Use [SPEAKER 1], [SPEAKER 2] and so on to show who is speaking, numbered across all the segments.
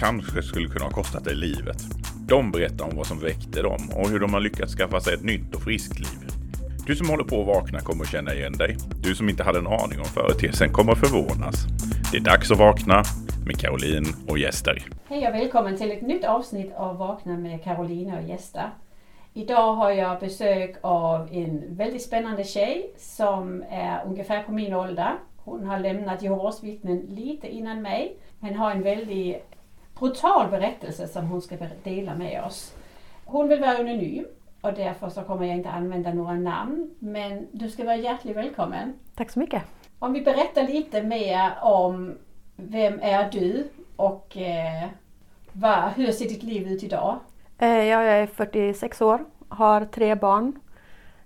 [SPEAKER 1] kanske skulle kunna ha kostat dig livet. De berättar om vad som väckte dem och hur de har lyckats skaffa sig ett nytt och friskt liv. Du som håller på att vakna kommer att känna igen dig. Du som inte hade en aning om företeelsen kommer att förvånas. Det är dags att vakna med Caroline och gäster.
[SPEAKER 2] Hej och välkommen till ett nytt avsnitt av Vakna med Caroline och gäster. Idag har jag besök av en väldigt spännande tjej som är ungefär på min ålder. Hon har lämnat Jehovas vittnen lite innan mig men har en väldigt brutal berättelse som hon ska dela med oss. Hon vill vara anonym och därför så kommer jag inte använda några namn. Men du ska vara hjärtligt välkommen.
[SPEAKER 3] Tack så mycket.
[SPEAKER 2] Om vi berättar lite mer om vem är du och eh, vad, hur ser ditt liv ut idag?
[SPEAKER 3] Eh, jag är 46 år, har tre barn,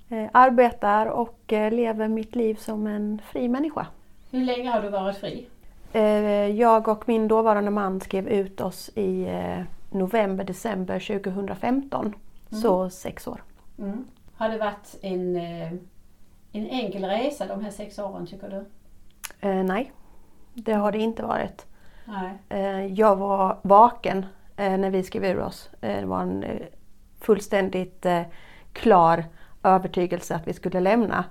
[SPEAKER 3] eh, arbetar och eh, lever mitt liv som en fri människa.
[SPEAKER 2] Hur länge har du varit fri?
[SPEAKER 3] Eh, jag och min dåvarande man skrev ut oss i eh, november, december 2015. Mm. Så sex år.
[SPEAKER 2] Mm. Har det varit en, eh, en enkel resa de här sex åren tycker du?
[SPEAKER 3] Eh, nej, det har det inte varit. Eh, jag var vaken eh, när vi skrev ur oss. det var en fullständigt klar övertygelse att vi skulle lämna.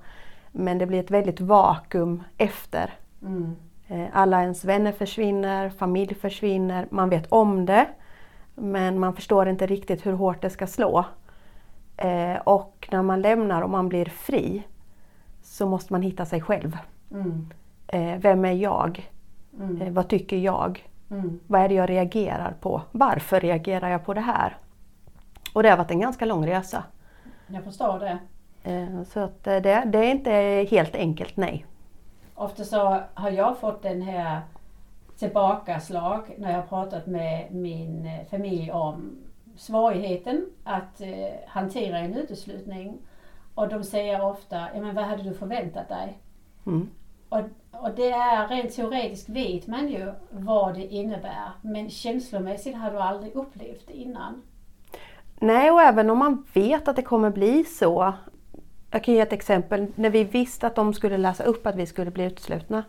[SPEAKER 3] Men det blir ett väldigt vakuum efter.
[SPEAKER 2] Mm.
[SPEAKER 3] Eh, alla ens vänner försvinner, familj försvinner, man vet om det men man förstår inte riktigt hur hårt det ska slå. Eh, och när man lämnar och man blir fri så måste man hitta sig själv.
[SPEAKER 2] Mm.
[SPEAKER 3] Eh, vem är jag?
[SPEAKER 2] Mm.
[SPEAKER 3] Vad tycker jag?
[SPEAKER 2] Mm.
[SPEAKER 3] Vad är det jag reagerar på? Varför reagerar jag på det här? Och det har varit en ganska lång resa.
[SPEAKER 2] Jag förstår det.
[SPEAKER 3] Så att det, det är inte helt enkelt, nej.
[SPEAKER 2] Ofta så har jag fått den här tillbakaslag när jag pratat med min familj om svårigheten att eh, hantera en uteslutning. Och de säger ofta, ja men vad hade du förväntat dig?
[SPEAKER 3] Mm.
[SPEAKER 2] Och, och det är rent teoretiskt vet man ju vad det innebär men känslomässigt har du aldrig upplevt det innan.
[SPEAKER 3] Nej, och även om man vet att det kommer bli så jag kan ge ett exempel. När vi visste att de skulle läsa upp att vi skulle bli uteslutna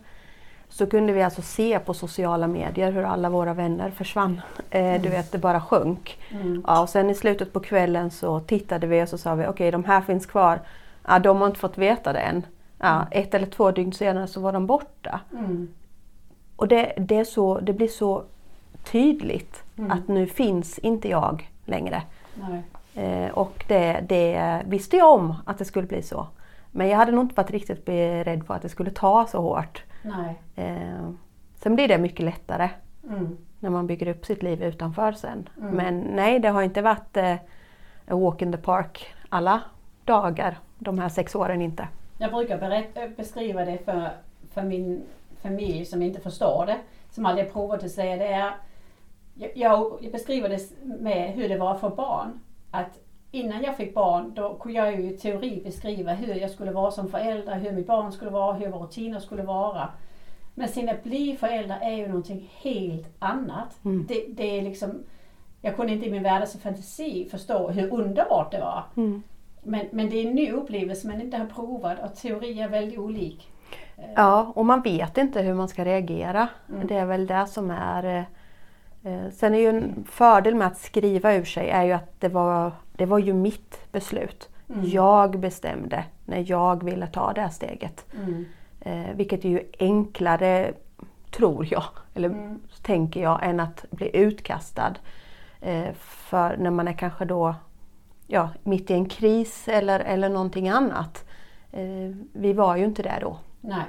[SPEAKER 3] så kunde vi alltså se på sociala medier hur alla våra vänner försvann. Eh, mm. Du vet, det bara sjönk.
[SPEAKER 2] Mm.
[SPEAKER 3] Ja, och sen i slutet på kvällen så tittade vi och så sa vi okej, okay, de här finns kvar. Ja, de har inte fått veta det än. Ja, mm. Ett eller två dygn senare så var de borta.
[SPEAKER 2] Mm.
[SPEAKER 3] Och det, det, så, det blir så tydligt
[SPEAKER 2] mm.
[SPEAKER 3] att nu finns inte jag längre.
[SPEAKER 2] Nej.
[SPEAKER 3] Eh, och det, det, visste jag om att det skulle bli så. Men jag hade nog inte varit riktigt beredd på att det skulle ta så hårt.
[SPEAKER 2] Nej.
[SPEAKER 3] Eh, sen blir det mycket lättare
[SPEAKER 2] mm.
[SPEAKER 3] när man bygger upp sitt liv utanför sen.
[SPEAKER 2] Mm.
[SPEAKER 3] Men nej, det har inte varit eh, a walk in the park alla dagar de här sex åren inte.
[SPEAKER 2] Jag brukar berätta, beskriva det för, för min familj som inte förstår det, som aldrig provat att säga det. Är, jag, jag beskriver det med hur det var för barn att innan jag fick barn då kunde jag ju i teori beskriva hur jag skulle vara som förälder, hur mitt barn skulle vara, hur våra rutiner skulle vara. Men sen att bli förälder är ju någonting helt annat.
[SPEAKER 3] Mm.
[SPEAKER 2] Det, det, är liksom, jag kunde inte i min världens fantasi förstå hur underbart det var.
[SPEAKER 3] Mm.
[SPEAKER 2] Men, men det är en ny upplevelse man inte har provat och teori är väldigt olik.
[SPEAKER 3] Ja, och man vet inte hur man ska reagera.
[SPEAKER 2] Mm.
[SPEAKER 3] Det är väl det som är eh, sen är ju en fördel med att skriva ur sig är ju att det var, det var ju mitt beslut.
[SPEAKER 2] Mm.
[SPEAKER 3] Jag bestämde när jag ville ta det här steget.
[SPEAKER 2] Mm.
[SPEAKER 3] Eh, vilket är ju enklare, tror jag, eller
[SPEAKER 2] mm.
[SPEAKER 3] tänker jag, än att bli utkastad. Eh, för när man är kanske då ja, mitt i en kris eller, eller någonting annat. Eh, vi var ju inte där då.
[SPEAKER 2] Nej,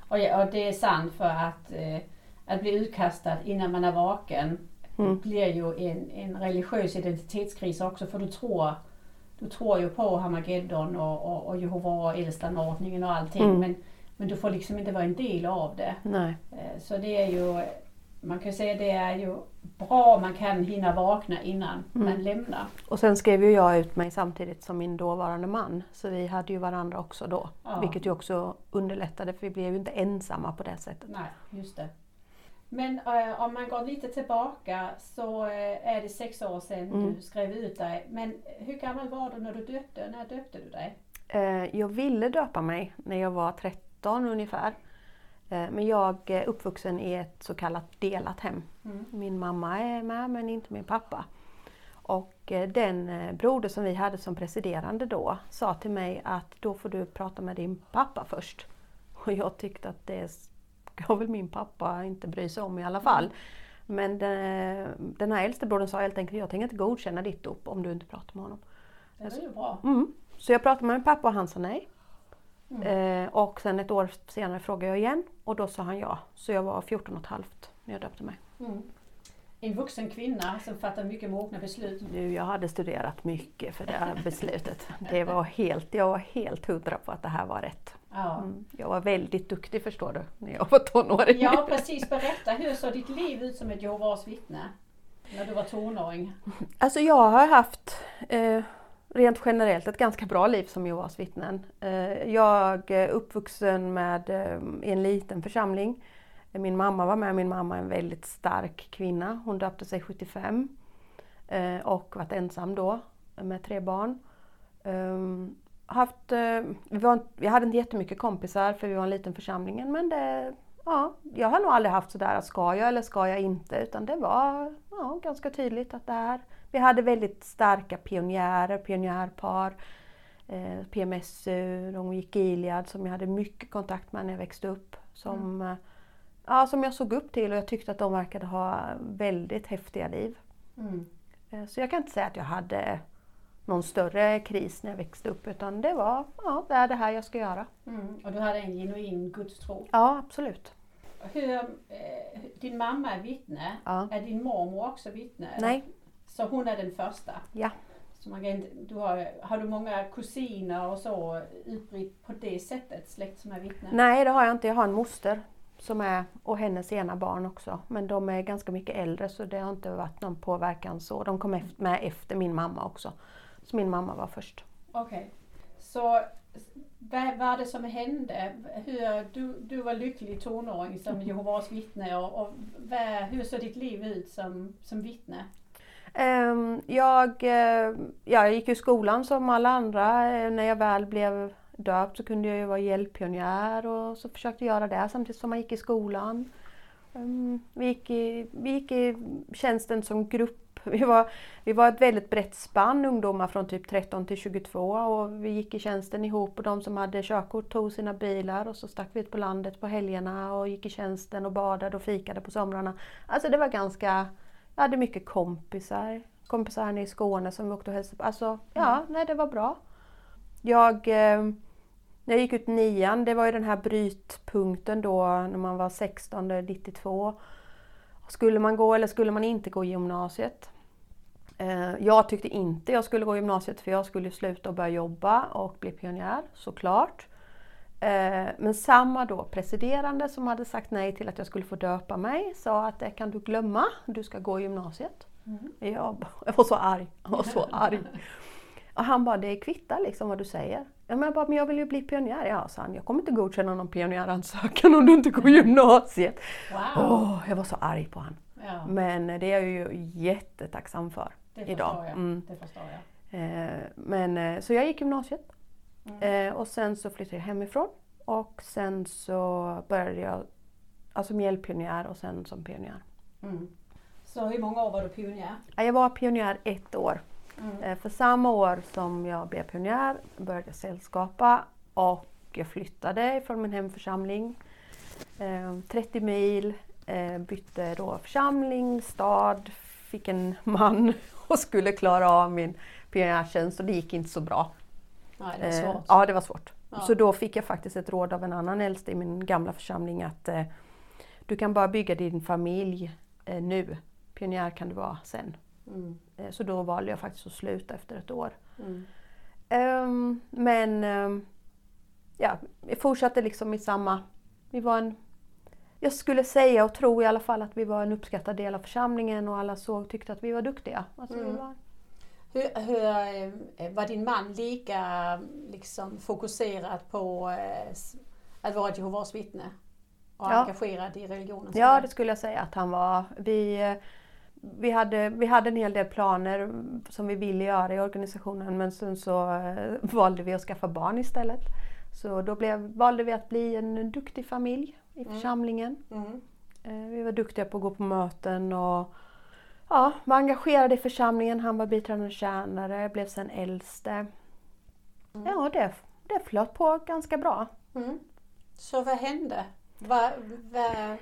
[SPEAKER 2] och, och det är sant för att eh, att bli utkastad innan man är vaken
[SPEAKER 3] Mm.
[SPEAKER 2] blir ju en, en religiös identitetskris också för du tror, du tror ju på Hamageddon och, och, och Jehova och eldstanordningen och allting
[SPEAKER 3] Mm.
[SPEAKER 2] men, men du får liksom inte vara en del av det.
[SPEAKER 3] Nej.
[SPEAKER 2] Eh, Så det är ju, man kan säga det är ju bra man kan hinna vakna innan
[SPEAKER 3] Mm.
[SPEAKER 2] man lämnar.
[SPEAKER 3] Och sen skrev ju jag ut mig samtidigt som min dåvarande man. Så vi hade ju varandra också då.
[SPEAKER 2] Ja.
[SPEAKER 3] Vilket ju också underlättade för vi blev ju inte ensamma på det sättet.
[SPEAKER 2] Nej, just det. Men eh, om man går lite tillbaka så eh, är det sex år sedan
[SPEAKER 3] Mm.
[SPEAKER 2] du skrev ut dig. Men hur gammal var du när du döpte? När döpte du dig?
[SPEAKER 3] Eh, Jag ville döpa mig när jag var 13 ungefär. Eh, Men jag är uppvuxen i ett så kallat delat hem.
[SPEAKER 2] Mm.
[SPEAKER 3] Min mamma är med men inte min pappa. Och eh, den eh, broder som vi hade som presiderande då sa till mig att då får du prata med din pappa först. Och jag tyckte att det ska väl min pappa inte bry sig om i alla fall. Men den, den här äldste brodern sa helt enkelt jag tänker inte godkänna ditt dop om du inte pratar med honom.
[SPEAKER 2] Det var ju bra.
[SPEAKER 3] Mm. Så jag pratade med min pappa och han sa nej.
[SPEAKER 2] Mm.
[SPEAKER 3] Eh, och sen ett år senare frågade jag igen och då sa han ja. Så jag var 14 och ett halvt när jag döpte mig.
[SPEAKER 2] Mm. En vuxen kvinna som fattar mycket mogna beslut.
[SPEAKER 3] Nu, jag hade studerat mycket för det här beslutet. Det var helt, jag var helt hundra på att det här var rätt.
[SPEAKER 2] Ja.
[SPEAKER 3] Mm. Jag var väldigt duktig förstår du, när jag var tonåring.
[SPEAKER 2] ja, precis. Berätta, hur såg ditt liv ut som ett Jehovas vittne? När du var tonåring?
[SPEAKER 3] Alltså jag har haft eh, rent generellt ett ganska bra liv som Jehovas vittnen. Eh, jag är uppvuxen med, eh, i en liten församling. Min mamma var med, min mamma är en väldigt stark kvinna. Hon döpte sig 75 eh, och varit ensam då med tre barn. Um, haft, eh, vi, var, vi hade inte jättemycket kompisar för vi var en liten församling men det, ja, jag har nog aldrig haft sådär att ska jag eller ska jag inte utan det var ja, ganska tydligt att det här. Vi hade väldigt starka pionjärer, pionjärpar. Eh, PMSU, de gick Gilead som jag hade mycket kontakt med när jag växte upp. Som, eh, ja, som jag såg upp till och jag tyckte att de verkade ha väldigt häftiga liv.
[SPEAKER 2] Mm.
[SPEAKER 3] Eh, Så jag kan inte säga att jag hade någon större kris när jag växte upp utan det var, ja det är det här jag ska göra.
[SPEAKER 2] Mm. Och du hade en genuin gudstro.
[SPEAKER 3] Ja absolut.
[SPEAKER 2] Hur, eh, din mamma är vittne.
[SPEAKER 3] Ja.
[SPEAKER 2] Är din mormor också vittne?
[SPEAKER 3] Nej,
[SPEAKER 2] Så hon är den första?
[SPEAKER 3] ja.
[SPEAKER 2] Så man du har, har du många kusiner och så utbritt på det sättet, släkt som är vittnen?
[SPEAKER 3] Nej det har jag inte, jag har en moster som är, och hennes ena barn också. Men de är ganska mycket äldre så det har inte varit någon påverkan så. De kom med efter min mamma också. Så min mamma var först.
[SPEAKER 2] Okej. Så vad var det som hände? Hur, du, du var lycklig tonåring som Jehovas vittne och, och vad, hur såg ditt liv ut som, som vittne?
[SPEAKER 3] Ehm, Jag, eh, jag gick i skolan som alla andra. Eh, När jag väl blev döpt så kunde jag ju vara hjälppionjär och så försökte jag göra det samtidigt som man gick i skolan. Ehm, Vi gick i, vi gick i tjänsten som grupp. Vi var, vi var ett väldigt brett spann ungdomar från typ 13 till 22 och vi gick i tjänsten ihop och de som hade körkort tog sina bilar och så stack vi ut på landet på helgerna och gick i tjänsten och badade och fikade på somrarna. Alltså det var ganska jag hade mycket kompisar. Kompisar här i Skåne som vi åkte och hälsade på. Alltså, ja, nej det var bra. Jag, eh, när jag gick ut nian, det var ju den här brytpunkten då när man var 16, det är 92. Skulle man gå eller skulle man inte gå i gymnasiet? Eh, jag tyckte inte jag skulle gå gymnasiet för jag skulle sluta och börja jobba och bli pionjär, såklart. Eh, Men samma då presiderande som hade sagt nej till att jag skulle få döpa mig sa att det kan du glömma, du ska gå gymnasiet. Jag, bara- jag var så arg, jag var så arg. Och han bara, det kvittar liksom vad du säger. Ja, men jag bara, men jag vill ju bli pionjär. Ja, sa han, jag kommer inte godkänna någon pionjäransökan om du inte går gymnasiet.
[SPEAKER 2] Wow!
[SPEAKER 3] Åh, jag var så arg på han.
[SPEAKER 2] Ja,
[SPEAKER 3] Men det är jag ju jättetacksam för.
[SPEAKER 2] Det
[SPEAKER 3] idag.
[SPEAKER 2] jag.
[SPEAKER 3] Mm.
[SPEAKER 2] Det förstår jag.
[SPEAKER 3] Eh, Men, eh, så jag gick gymnasiet.
[SPEAKER 2] Mm.
[SPEAKER 3] Eh, och sen så flyttade jag hemifrån. Och sen så började jag alltså som hjälppionjär och sen som pionjär.
[SPEAKER 2] Mm. Så hur många år var du pionjär?
[SPEAKER 3] Ja, Jag var pionjär ett år.
[SPEAKER 2] Mm.
[SPEAKER 3] För samma år som jag blev pionjär började jag sällskapa och jag flyttade från min hemförsamling. Eh, 30 mil, bytte då församling, stad, fick en man och skulle klara av min pionjärtjänst och det gick inte så bra.
[SPEAKER 2] Nej, det var
[SPEAKER 3] Eh,
[SPEAKER 2] svårt.
[SPEAKER 3] Ja, det var svårt.
[SPEAKER 2] Ja.
[SPEAKER 3] Så då fick jag faktiskt ett råd av en annan äldste i min gamla församling att eh, du kan bara bygga din familj eh, nu. Pionjär kan du vara sen.
[SPEAKER 2] Mm.
[SPEAKER 3] Eh, så då valde jag faktiskt att sluta efter ett år.
[SPEAKER 2] Mm.
[SPEAKER 3] Ehm, men ehm, ja, vi fortsatte liksom i samma... Vi var en, jag skulle säga och tro i alla fall att vi var en uppskattad del av församlingen och alla såg tyckte att vi var duktiga. Alltså,
[SPEAKER 2] Mm.
[SPEAKER 3] vi var,
[SPEAKER 2] Hur, hur, eh, var din man lika liksom, fokuserad på eh, att vara ett Jehovas vittne? Och
[SPEAKER 3] Ja.
[SPEAKER 2] engagerad i religionen?
[SPEAKER 3] ja,
[SPEAKER 2] det?
[SPEAKER 3] skulle jag säga att han var. Vi, eh, vi, hade, vi hade en hel del planer som vi ville göra i organisationen men sen så valde vi att skaffa barn istället. Så då blev, valde vi att bli en duktig familj i församlingen.
[SPEAKER 2] Mm.
[SPEAKER 3] Eh, Vi var duktiga på att gå på möten och ja, var engagerade i församlingen. Han var biträdande tjänare, blev sen äldste. Ja, det, det flöt på ganska bra.
[SPEAKER 2] Mm. Så vad hände? Va, va,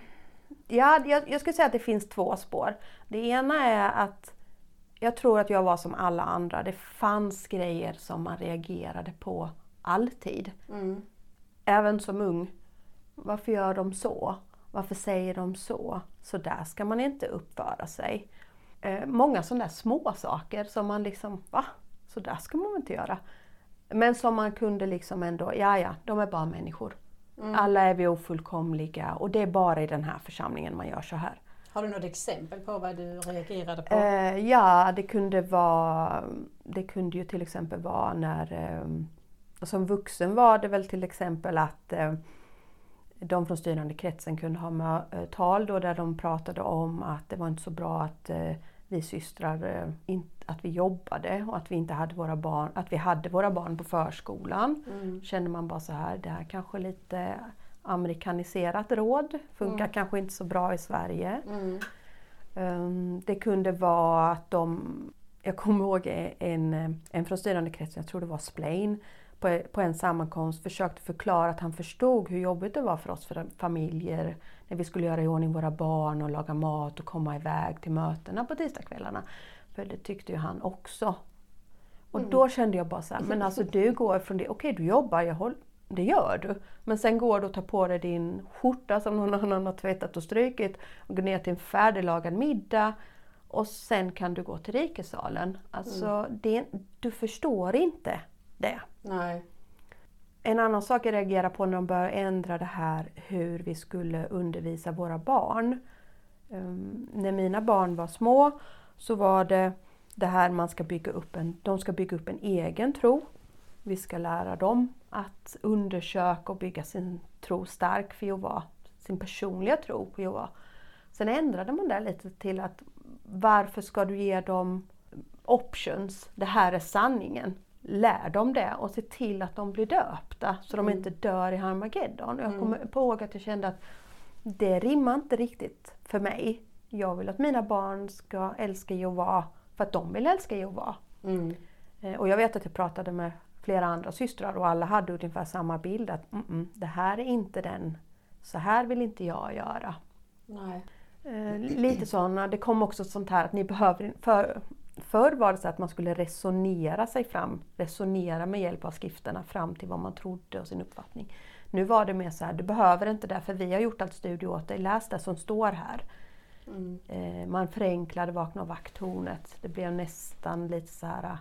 [SPEAKER 3] Ja, jag, jag skulle säga att det finns två spår. Det ena är att jag tror att jag var som alla andra. Det fanns grejer som man reagerade på alltid.
[SPEAKER 2] mm.
[SPEAKER 3] Även som ung. Varför gör de så? Varför säger de så? Så där ska man inte uppföra sig. Eh, många sådana där små saker som man liksom, va? Så där ska man inte göra. Men som man kunde liksom ändå, ja ja, de är bara människor. Alla är vi ofullkomliga och det är bara i den här församlingen man gör så här.
[SPEAKER 2] Har du något exempel på vad du reagerade på?
[SPEAKER 3] Eh, ja, det kunde vara, det kunde ju till exempel vara när, eh, som vuxen var det väl till exempel att eh, de från styrande kretsen kunde ha eh, tal då där de pratade om att det var inte så bra att eh, vi systrar, eh, att vi jobbade och att vi inte hade våra barn, att vi hade våra barn på förskolan.
[SPEAKER 2] Mm.
[SPEAKER 3] Kände man bara så här, det här kanske är lite amerikaniserat råd, funkar kanske inte så bra i Sverige.
[SPEAKER 2] Mm.
[SPEAKER 3] Um, det kunde vara att de, jag kommer ihåg en, en från styrande kretsen, jag tror det var Splain, på, på en sammankomst försökte förklara att han förstod hur jobbigt det var för oss för familjer när vi skulle göra i ordning våra barn och laga mat och komma iväg till mötena på tisdagskvällarna. För det tyckte ju han också. Och då kände jag bara så här, men alltså du går från det, okej du jobbar, jag håll, det gör du. Men sen går du och tar på dig din skjorta som någon annan har tvättat och strykit och går ner till en färdiglagad middag och sen kan du gå till rikesalen. Alltså det, du förstår inte det.
[SPEAKER 2] Nej.
[SPEAKER 3] En annan sak jag reagerar på när de börjar ändra det här hur vi skulle undervisa våra barn. Um, när mina barn var små så var det det här man ska bygga upp en, de ska bygga upp en egen tro. Vi ska lära dem att undersöka och bygga sin tro stark för Jehova, sin personliga tro på Jehova. Sen ändrade man det lite till att varför ska du ge dem options? Det här är sanningen. Lär dem det och se till att de blir döpta så de inte dör i Harmageddon. Jag kommer ihåg att jag kände att det rimmar inte riktigt för mig. Jag vill att mina barn ska älska Jehova för att de vill älska Jehova.
[SPEAKER 2] Mm.
[SPEAKER 3] Eh, Och jag vet att jag pratade med flera andra systrar och alla hade ungefär samma bild att mm, mm, det här är inte den, så här vill inte jag göra.
[SPEAKER 2] Nej.
[SPEAKER 3] Eh, lite sådana, det kom också sånt här att ni behöver, för, förr var det så att man skulle resonera sig fram, resonera med hjälp av skrifterna fram till vad man trodde och sin uppfattning. Nu var det mer så här, du behöver inte det för vi har gjort allt studie åt dig, läs det som står här.
[SPEAKER 2] Mm.
[SPEAKER 3] Eh, man förenklade vakna och vakttornet. Det blev nästan lite så här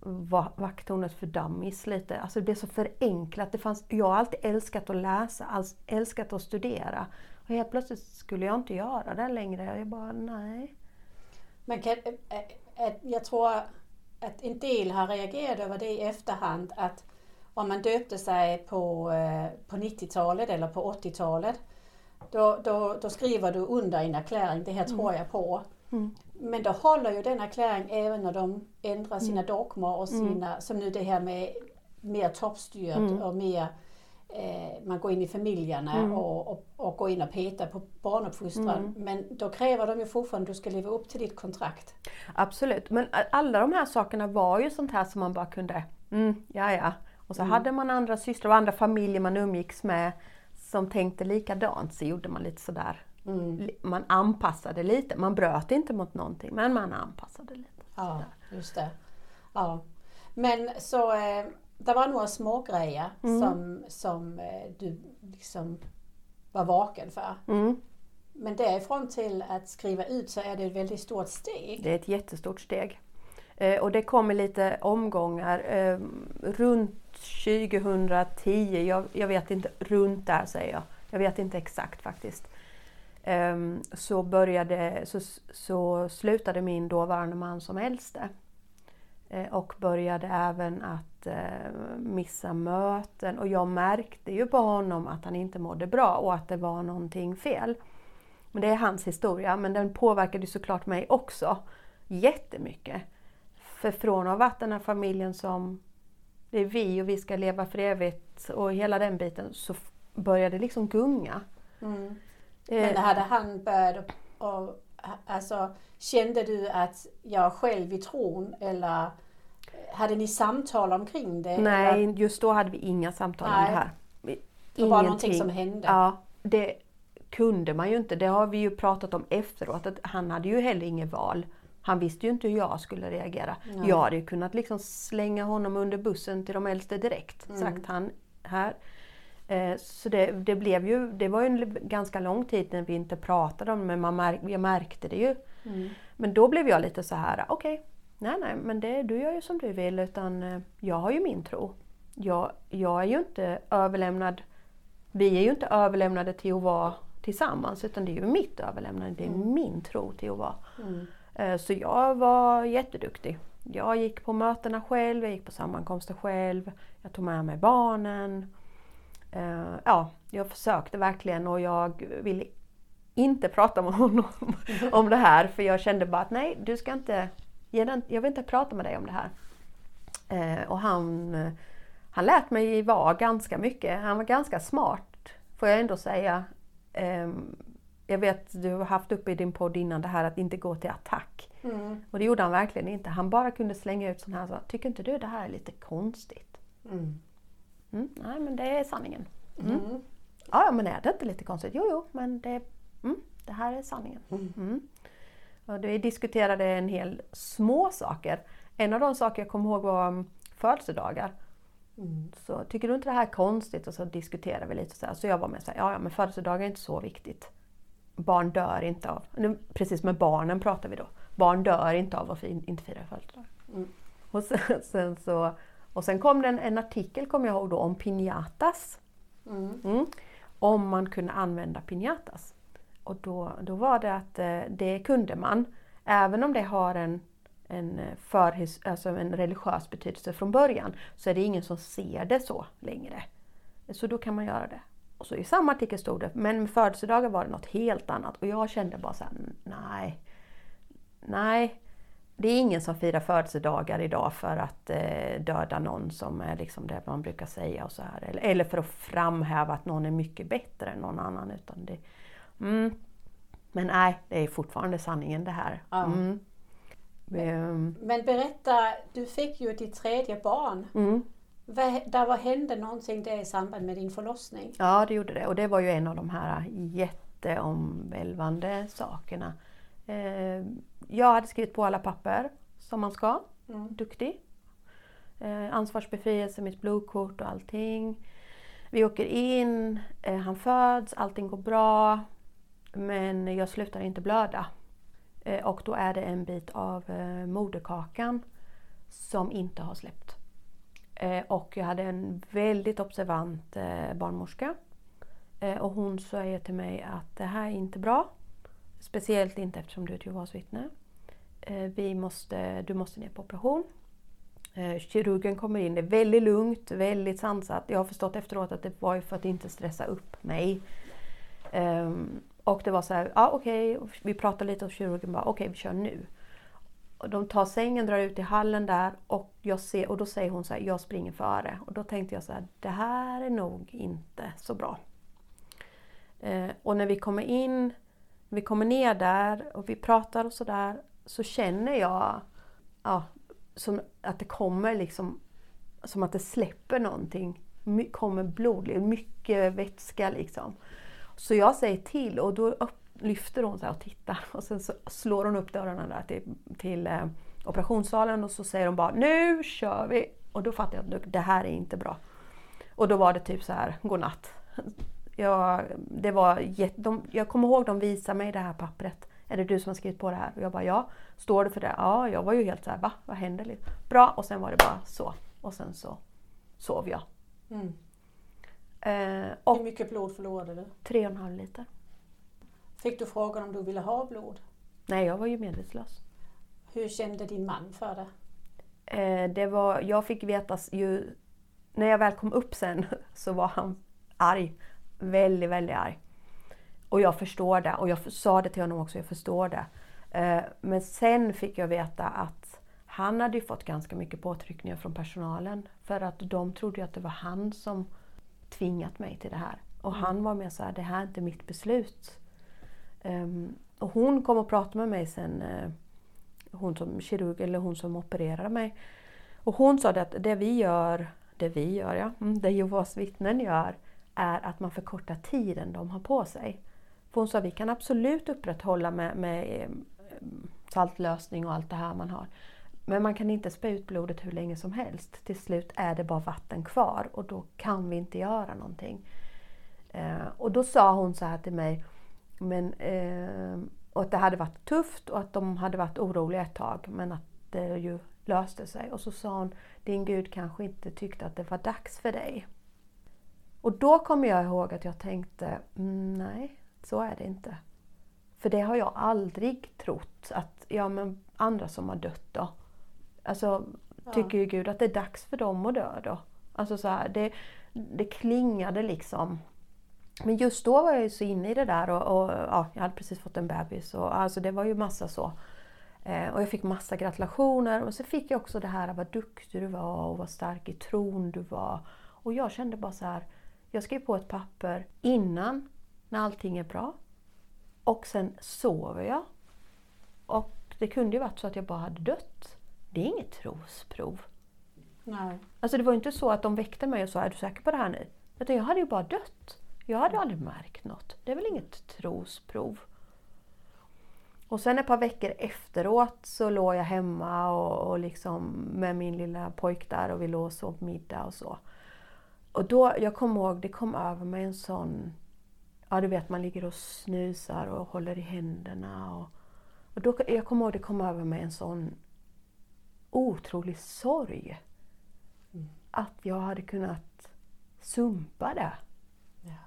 [SPEAKER 3] va- vakttornet för dummies lite. Alltså det blev så förenklat. Det fanns, jag har alltid älskat att läsa, älskat att studera. Och helt plötsligt skulle jag inte göra det längre. Jag bara, nej.
[SPEAKER 2] Men kan, äh, äh, jag tror att en del har reagerat över det i efterhand att om man döpte sig på, eh, på 90-talet eller på 80-talet då, då, då skriver du under en erkläring, det här tror jag på.
[SPEAKER 3] Mm.
[SPEAKER 2] Men då håller ju den erkläring även när de ändrar sina dogmer och sina, som nu det här med mer toppstyrt
[SPEAKER 3] Mm.
[SPEAKER 2] och mer eh, man går in i familjerna
[SPEAKER 3] Mm.
[SPEAKER 2] och, och, och går in och petar på barnuppfostran.
[SPEAKER 3] Mm.
[SPEAKER 2] Men då kräver de ju fortfarande att du ska leva upp till ditt kontrakt.
[SPEAKER 3] Absolut, men alla de här sakerna var ju sånt här som man bara kunde, mm, ja ja. Och så hade man andra systrar och andra familjer man umgicks med som tänkte likadant så gjorde man lite sådär.
[SPEAKER 2] Mm.
[SPEAKER 3] Man anpassade lite, man bröt inte mot någonting men man anpassade lite.
[SPEAKER 2] Ja, just det. Ja. Men så eh, det var några små grejer
[SPEAKER 3] Mm.
[SPEAKER 2] som, som eh, du liksom var vaken för.
[SPEAKER 3] Mm.
[SPEAKER 2] Men därifrån till att skriva ut så är det ett väldigt stort steg.
[SPEAKER 3] Det är ett jättestort steg. Eh, och det kommer lite omgångar. Eh, runt 2010, jag, jag vet inte, runt där säger jag. jag vet inte exakt faktiskt. Ehm, så, började, så, så slutade min dåvarande man som äldste. Eh, och började även att eh, missa möten och jag märkte ju på honom att han inte mådde bra och att det var någonting fel. Men det är hans historia, men den påverkade såklart mig också jättemycket. För från att ha varit den här familjen som det är vi och vi ska leva för evigt och hela den biten så började det liksom gunga.
[SPEAKER 2] Mm. Men hade han börjat och, alltså, kände du att jag själv i tron eller hade ni samtal omkring det?
[SPEAKER 3] Nej, eller? just då hade vi inga samtal Nej. om det här.
[SPEAKER 2] Det var någonting som hände?
[SPEAKER 3] Ja, det kunde man ju inte. Det har vi ju pratat om efteråt, att han hade ju heller inget val. Han visste ju inte hur jag skulle reagera. Nej. Jag hade ju kunnat liksom slänga honom under bussen till de äldste direkt. Mm. Sagt han här. Eh, så det, det, blev ju, det var ju en ganska lång tid när vi inte pratade om det men man märk, jag märkte det ju. Mm. Men då blev jag lite så här, okej, okay, nej nej men det, du gör ju som du vill utan eh, jag har ju min tro. Jag, jag är ju inte överlämnad, vi är ju inte överlämnade till att vara tillsammans utan det är ju mitt överlämnande, det är mm. min tro till att vara. Mm. Eh, så jag var jätteduktig. Jag gick på mötena själv, jag gick på sammankomster själv, jag tog med mig barnen. Uh, ja, jag försökte verkligen och jag ville inte prata med honom om det här för jag kände bara att nej, du ska inte, jag vill inte prata med dig om det här. Uh, och han, han lät mig vara ganska mycket. Han var ganska smart, får jag ändå säga. Um, jag vet du har haft uppe i din podd innan det här att inte gå till attack. Mm. Och det gjorde han verkligen inte. Han bara kunde slänga ut sån här, så, tycker inte du det här är lite konstigt? Mm. Mm, nej men det är sanningen. Mm. mm. Ja men är det inte lite konstigt? Jo jo men det, mm, det här är sanningen. Mm. mm. Och vi diskuterade en hel små saker. En av de saker jag kommer ihåg var födelsedagar. Så tycker du inte det här är konstigt? Och så diskuterade vi lite så här. Så jag var med så här, ja, ja men födelsedagar är inte så viktigt. Barn dör inte av, nu, precis med barnen pratar vi då. Barn dör inte av att inte fira födelsedagar. Och sen, sen så och sen kom det en, en artikel, kommer jag ihåg, då, om piñatas. Mm. Mm. Om man kunde använda piñatas. Och då, då var det att eh, det kunde man. Även om det har en, en, förhis, alltså en religiös betydelse från början så är det ingen som ser det så längre. Så då kan man göra det. Och så i samma artikel stod det, men med födelsedagar var det något helt annat. Och jag kände bara så här, nej. Nej, det är ingen som firar födelsedagar idag för att eh, döda någon som är liksom det man brukar säga och så här. Eller, eller, för att framhäva att någon är mycket bättre än någon annan. Utan det, mm. Men nej, det är fortfarande sanningen det här. Ja. Mm.
[SPEAKER 2] Men, men berätta, du fick ju ditt tredje barn. Mm. Där vad hände någonting där i samband med din förlossning?
[SPEAKER 3] Ja, det gjorde det. Och det var ju en av de här jätteomvälvande sakerna. Eh, jag hade skrivit på alla papper som man ska. Mm. Duktig. Eh, ansvarsbefrielse, mitt blodkort och allting. Vi åker in, eh, han föds, allting går bra. Men jag slutar inte blöda. Eh, och då är det en bit av eh, moderkakan som inte har släppt. Eh, och jag hade en väldigt observant barnmorska. och hon säger till mig att det här är inte bra. Speciellt inte eftersom du är ett Jehovas vittne. Eh, vi måste, du måste ner på operation. Eh, kirurgen kommer in, det är väldigt lugnt, väldigt sansat. Jag har förstått efteråt att det var för att inte stressa upp mig. Ehm, och det var så här, ja okej, okay. vi pratar lite och kirurgen bara, okej okay, vi kör nu. Och de tar sängen, drar ut i hallen där och, jag ser, och då säger hon så här, jag springer före. Och då tänkte jag så här, det här är nog inte så bra. Eh, och när vi kommer in vi kommer ner där och vi pratar och sådär så känner jag ja, som att det kommer liksom som att det släpper någonting. My, kommer blod, mycket vätska liksom. Så jag säger till och då upp, lyfter hon så och tittar och sen så slår hon upp dörrarna där till, till eh, operationssalen och så säger hon bara Nu kör vi! Och då fattar jag att det här är inte bra. Och då var det typ så här, godnatt. Jag, det var de, jag kommer ihåg de visade mig det här pappret. Är det du som har skrivit på det här? Och jag bara ja. Står det för det? Ja, jag var ju helt så här, va? Vad händer? Bra, och sen var det bara så. Och sen så sov jag. Mm. Eh,
[SPEAKER 2] Hur
[SPEAKER 3] och
[SPEAKER 2] mycket blod förlorade du?
[SPEAKER 3] tre och en halv liter.
[SPEAKER 2] Fick du frågan om du ville ha blod?
[SPEAKER 3] Nej, jag var ju medvetslös.
[SPEAKER 2] Hur kände din man för det?
[SPEAKER 3] Eh, det var, jag fick veta ju... När jag väl kom upp sen så var han arg. Väldigt, väldigt arg. Och jag förstår det. Och jag sa det till honom också, jag förstår det. Eh, men sen fick jag veta att han hade fått ganska mycket påtryckningar från personalen. För att de trodde att det var han som tvingat mig till det här. Och han var mer så här, det här är inte mitt beslut. Ehm, och hon kom och pratade med mig sen, eh, hon som kirurg eller hon som opererade mig. Och hon sa att det vi gör, det vi gör ja, mm, det Jehovas vittnen gör, är att man förkortar tiden de har på sig. För hon sa vi kan absolut upprätthålla med, med eh, saltlösning och allt det här man har. Men man kan inte spä ut blodet hur länge som helst. Till slut är det bara vatten kvar och då kan vi inte göra någonting. Eh, och då sa hon så här till mig, men, eh, och att det hade varit tufft och att de hade varit oroliga ett tag men att det ju löste sig. Och så sa hon, din Gud kanske inte tyckte att det var dags för dig. Och då kommer jag ihåg att jag tänkte, mm, nej, så är det inte. För det har jag aldrig trott att, ja men andra som har dött då. Alltså, tycker ju Gud att det är dags för dem att dö då. Alltså så här, det, det klingade liksom. Men just då var jag ju så inne i det där och, och ja, jag hade precis fått en bebis. Och, alltså det var ju massa så. Eh, och jag fick massa gratulationer. Och så fick jag också det här vad duktig du var och vad stark i tron du var. Och jag kände bara så här. Jag skrev på ett papper innan, när allting är bra. Och sen sover jag. Och det kunde ju varit så att jag bara hade dött. Det är inget trosprov.
[SPEAKER 2] Nej.
[SPEAKER 3] Alltså det var ju inte så att de väckte mig och sa är du säker på det här nu? Utan jag hade ju bara dött. Jag hade aldrig märkt något. Det är väl inget trosprov. Och sen ett par veckor efteråt så låg jag hemma och, och liksom med min lilla pojk där och vi låg och sov middag och så. Och då, jag kommer ihåg, det kom över mig en sån... Ja du vet man ligger och snusar och håller i händerna. Och, och då, jag kommer ihåg det kom över mig en sån otrolig sorg. Att jag hade kunnat sumpa det.
[SPEAKER 2] Ja.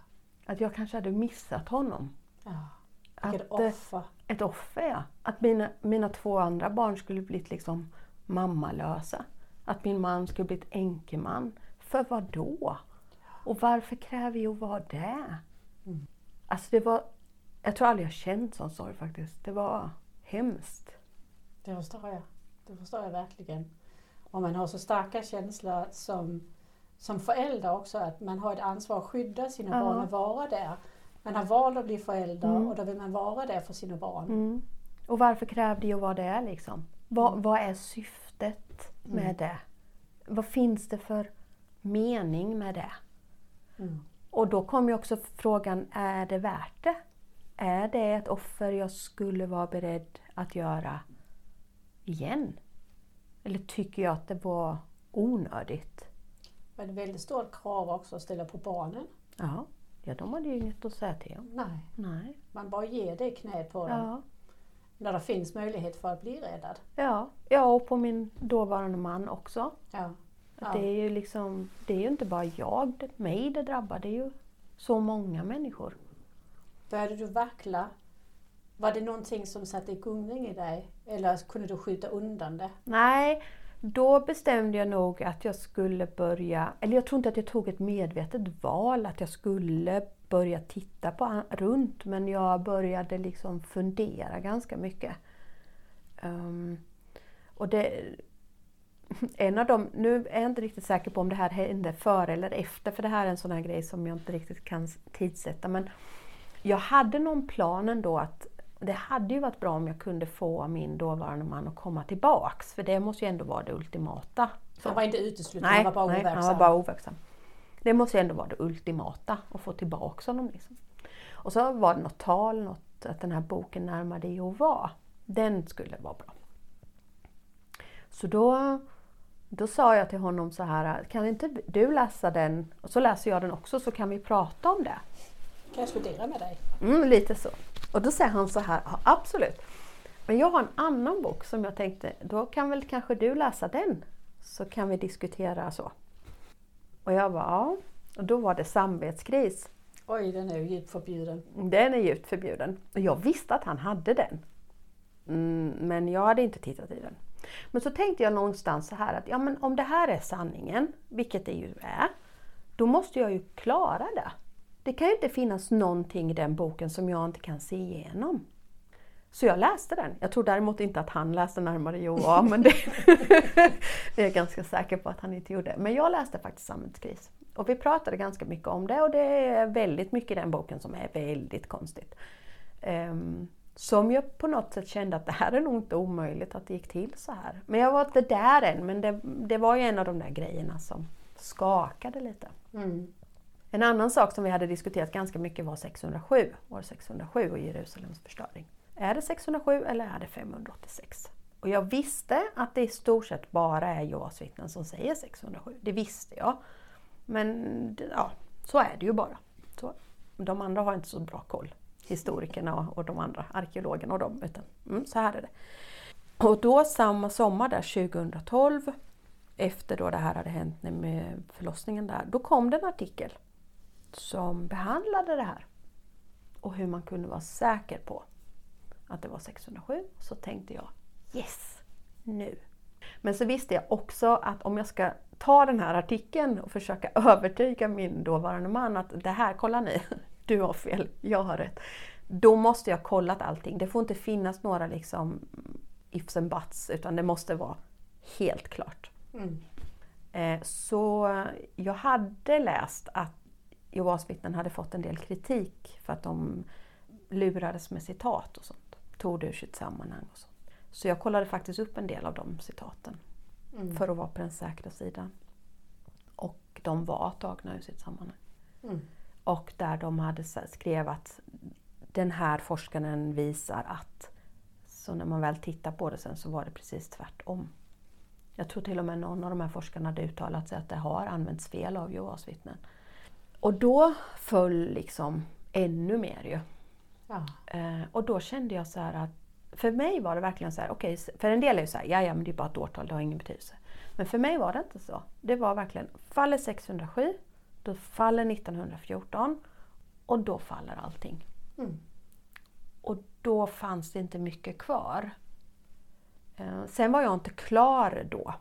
[SPEAKER 3] Att jag kanske hade missat honom.
[SPEAKER 2] ja.
[SPEAKER 3] Att, eh,
[SPEAKER 2] offer.
[SPEAKER 3] Ett offer ja. Att mina, mina två andra barn skulle blivit liksom mammalösa. Att min man skulle blivit enkeman. För vad då? Och varför kräver jag att vara det?
[SPEAKER 2] Mm.
[SPEAKER 3] Alltså det var... Jag tror aldrig jag känt sån sorg faktiskt. Det var hemskt.
[SPEAKER 2] Det förstår jag. Det förstår jag verkligen. Och man har så starka känslor som, som förälder också att man har ett ansvar att skydda sina
[SPEAKER 3] Ja.
[SPEAKER 2] barn och vara där. Man har valt att bli förälder
[SPEAKER 3] Mm.
[SPEAKER 2] och då vill man vara där för sina barn.
[SPEAKER 3] Mm. Och varför krävde jag vad det är liksom? Vad,
[SPEAKER 2] Mm.
[SPEAKER 3] vad är syftet med det? Vad finns det för mening med det?
[SPEAKER 2] Mm.
[SPEAKER 3] Och då kom ju också frågan, är det värt det? Är det ett offer jag skulle vara beredd att göra igen? Eller tycker jag att det var onödigt?
[SPEAKER 2] Men det är väldigt stort krav också att ställa på barnen.
[SPEAKER 3] Ja, ja de hade ju inget att säga till om.
[SPEAKER 2] Nej,
[SPEAKER 3] Nej.
[SPEAKER 2] man bara ger det knät på dem.
[SPEAKER 3] Ja.
[SPEAKER 2] När det finns möjlighet för att bli räddad.
[SPEAKER 3] Ja. ja, och på min dåvarande man också.
[SPEAKER 2] Ja.
[SPEAKER 3] Att
[SPEAKER 2] Ja.
[SPEAKER 3] Det är ju liksom, det är ju inte bara jag, mig det drabbar, det är ju så många människor.
[SPEAKER 2] Började du vackla? Var det någonting som satte gungning i dig? Eller kunde du skjuta undan det?
[SPEAKER 3] Nej, då bestämde jag nog att jag skulle börja, eller jag tror inte att jag tog ett medvetet val att jag skulle börja titta på runt men jag började liksom fundera ganska mycket. Ehm, och det, en av dem, nu är jag inte riktigt säker på om det här hände före eller efter för det här är en sån här grej som jag inte riktigt kan tidsätta men jag hade någon plan ändå att det hade ju varit bra om jag kunde få min dåvarande man att komma tillbaks för det måste ju ändå vara det ultimata.
[SPEAKER 2] Han var inte utesluten,
[SPEAKER 3] Nej,
[SPEAKER 2] han var bara
[SPEAKER 3] nej
[SPEAKER 2] overksam.
[SPEAKER 3] han var bara overksam. Det måste ju ändå vara det ultimata att få tillbaks honom. Liksom. Och så var det något tal, något, att den här boken Närmare Jehova, den skulle vara bra. Så då, då sa jag till honom så här, kan inte du läsa den och så läser jag den också så kan vi prata om det.
[SPEAKER 2] Kan jag studera med dig?
[SPEAKER 3] Mm, lite så. Och då säger han så här, ja, absolut. Men jag har en annan bok som jag tänkte, då kan väl kanske du läsa den? Så kan vi diskutera så. Och jag bara, ja. Och då var det samvetskris.
[SPEAKER 2] Oj, den är ju djupt förbjuden.
[SPEAKER 3] Den är djupt förbjuden. Och jag visste att han hade den. Mm, men jag hade inte tittat i den. Men så tänkte jag någonstans så här att ja, men om det här är sanningen, vilket det ju är, då måste jag ju klara det. Det kan ju inte finnas någonting i den boken som jag inte kan se igenom. Så jag läste den. Jag tror däremot inte att han läste närmare Joa, men det är jag ganska säker på att han inte gjorde. Men jag läste faktiskt Samhällskris. Och vi pratade ganska mycket om det och det är väldigt mycket i den boken som är väldigt konstigt. Um, som jag på något sätt kände att det här är nog inte omöjligt att det gick till så här. Men jag var inte där än, men det, det var ju en av de där grejerna som skakade lite. Mm. En annan sak som vi hade diskuterat ganska mycket var 607, år 607 och Jerusalems förstöring. Är det 607 eller är det 586? Och jag visste att det i stort sett bara är Jehovas vittnen som säger 607. Det visste jag. Men ja, så är det ju bara. Så, de andra har inte så bra koll. Historikerna och de andra arkeologerna och de. Utan, mm, så här är det. Och då samma sommar där 2012 efter då det här hade hänt med förlossningen där, då kom det en artikel som behandlade det här. Och hur man kunde vara säker på att det var 607. Så tänkte jag Yes! Nu! Men så visste jag också att om jag ska ta den här artikeln och försöka övertyga min dåvarande man att det här, kolla ni, du har fel, jag har rätt. Då måste jag ha kollat allting. Det får inte finnas några liksom ifs and buts utan det måste vara helt klart. Mm. Eh, så jag hade läst att Jehovas vittnen hade fått en del kritik för att de lurades med citat och sånt. Tog det ur sitt sammanhang och sånt. Så jag kollade faktiskt upp en del av de citaten mm. för att vara på den säkra sidan. Och de var tagna ur sitt sammanhang. Mm. Och där de hade skrev att den här forskaren visar att. Så när man väl tittar på det sen så var det precis tvärtom. Jag tror till och med någon av de här forskarna hade uttalat sig att det har använts fel av Jehovas vittnen. Och då föll liksom ännu mer ju. Ja. Eh, och då kände jag så här att för mig var det verkligen så här, okej, okay, för en del är ju så här, ja ja men det är bara ett årtal, det har ingen betydelse. Men för mig var det inte så. Det var verkligen, faller 607, då faller 1914 och då faller allting. Mm. Och då fanns det inte mycket kvar. Eh, sen var jag inte klar då.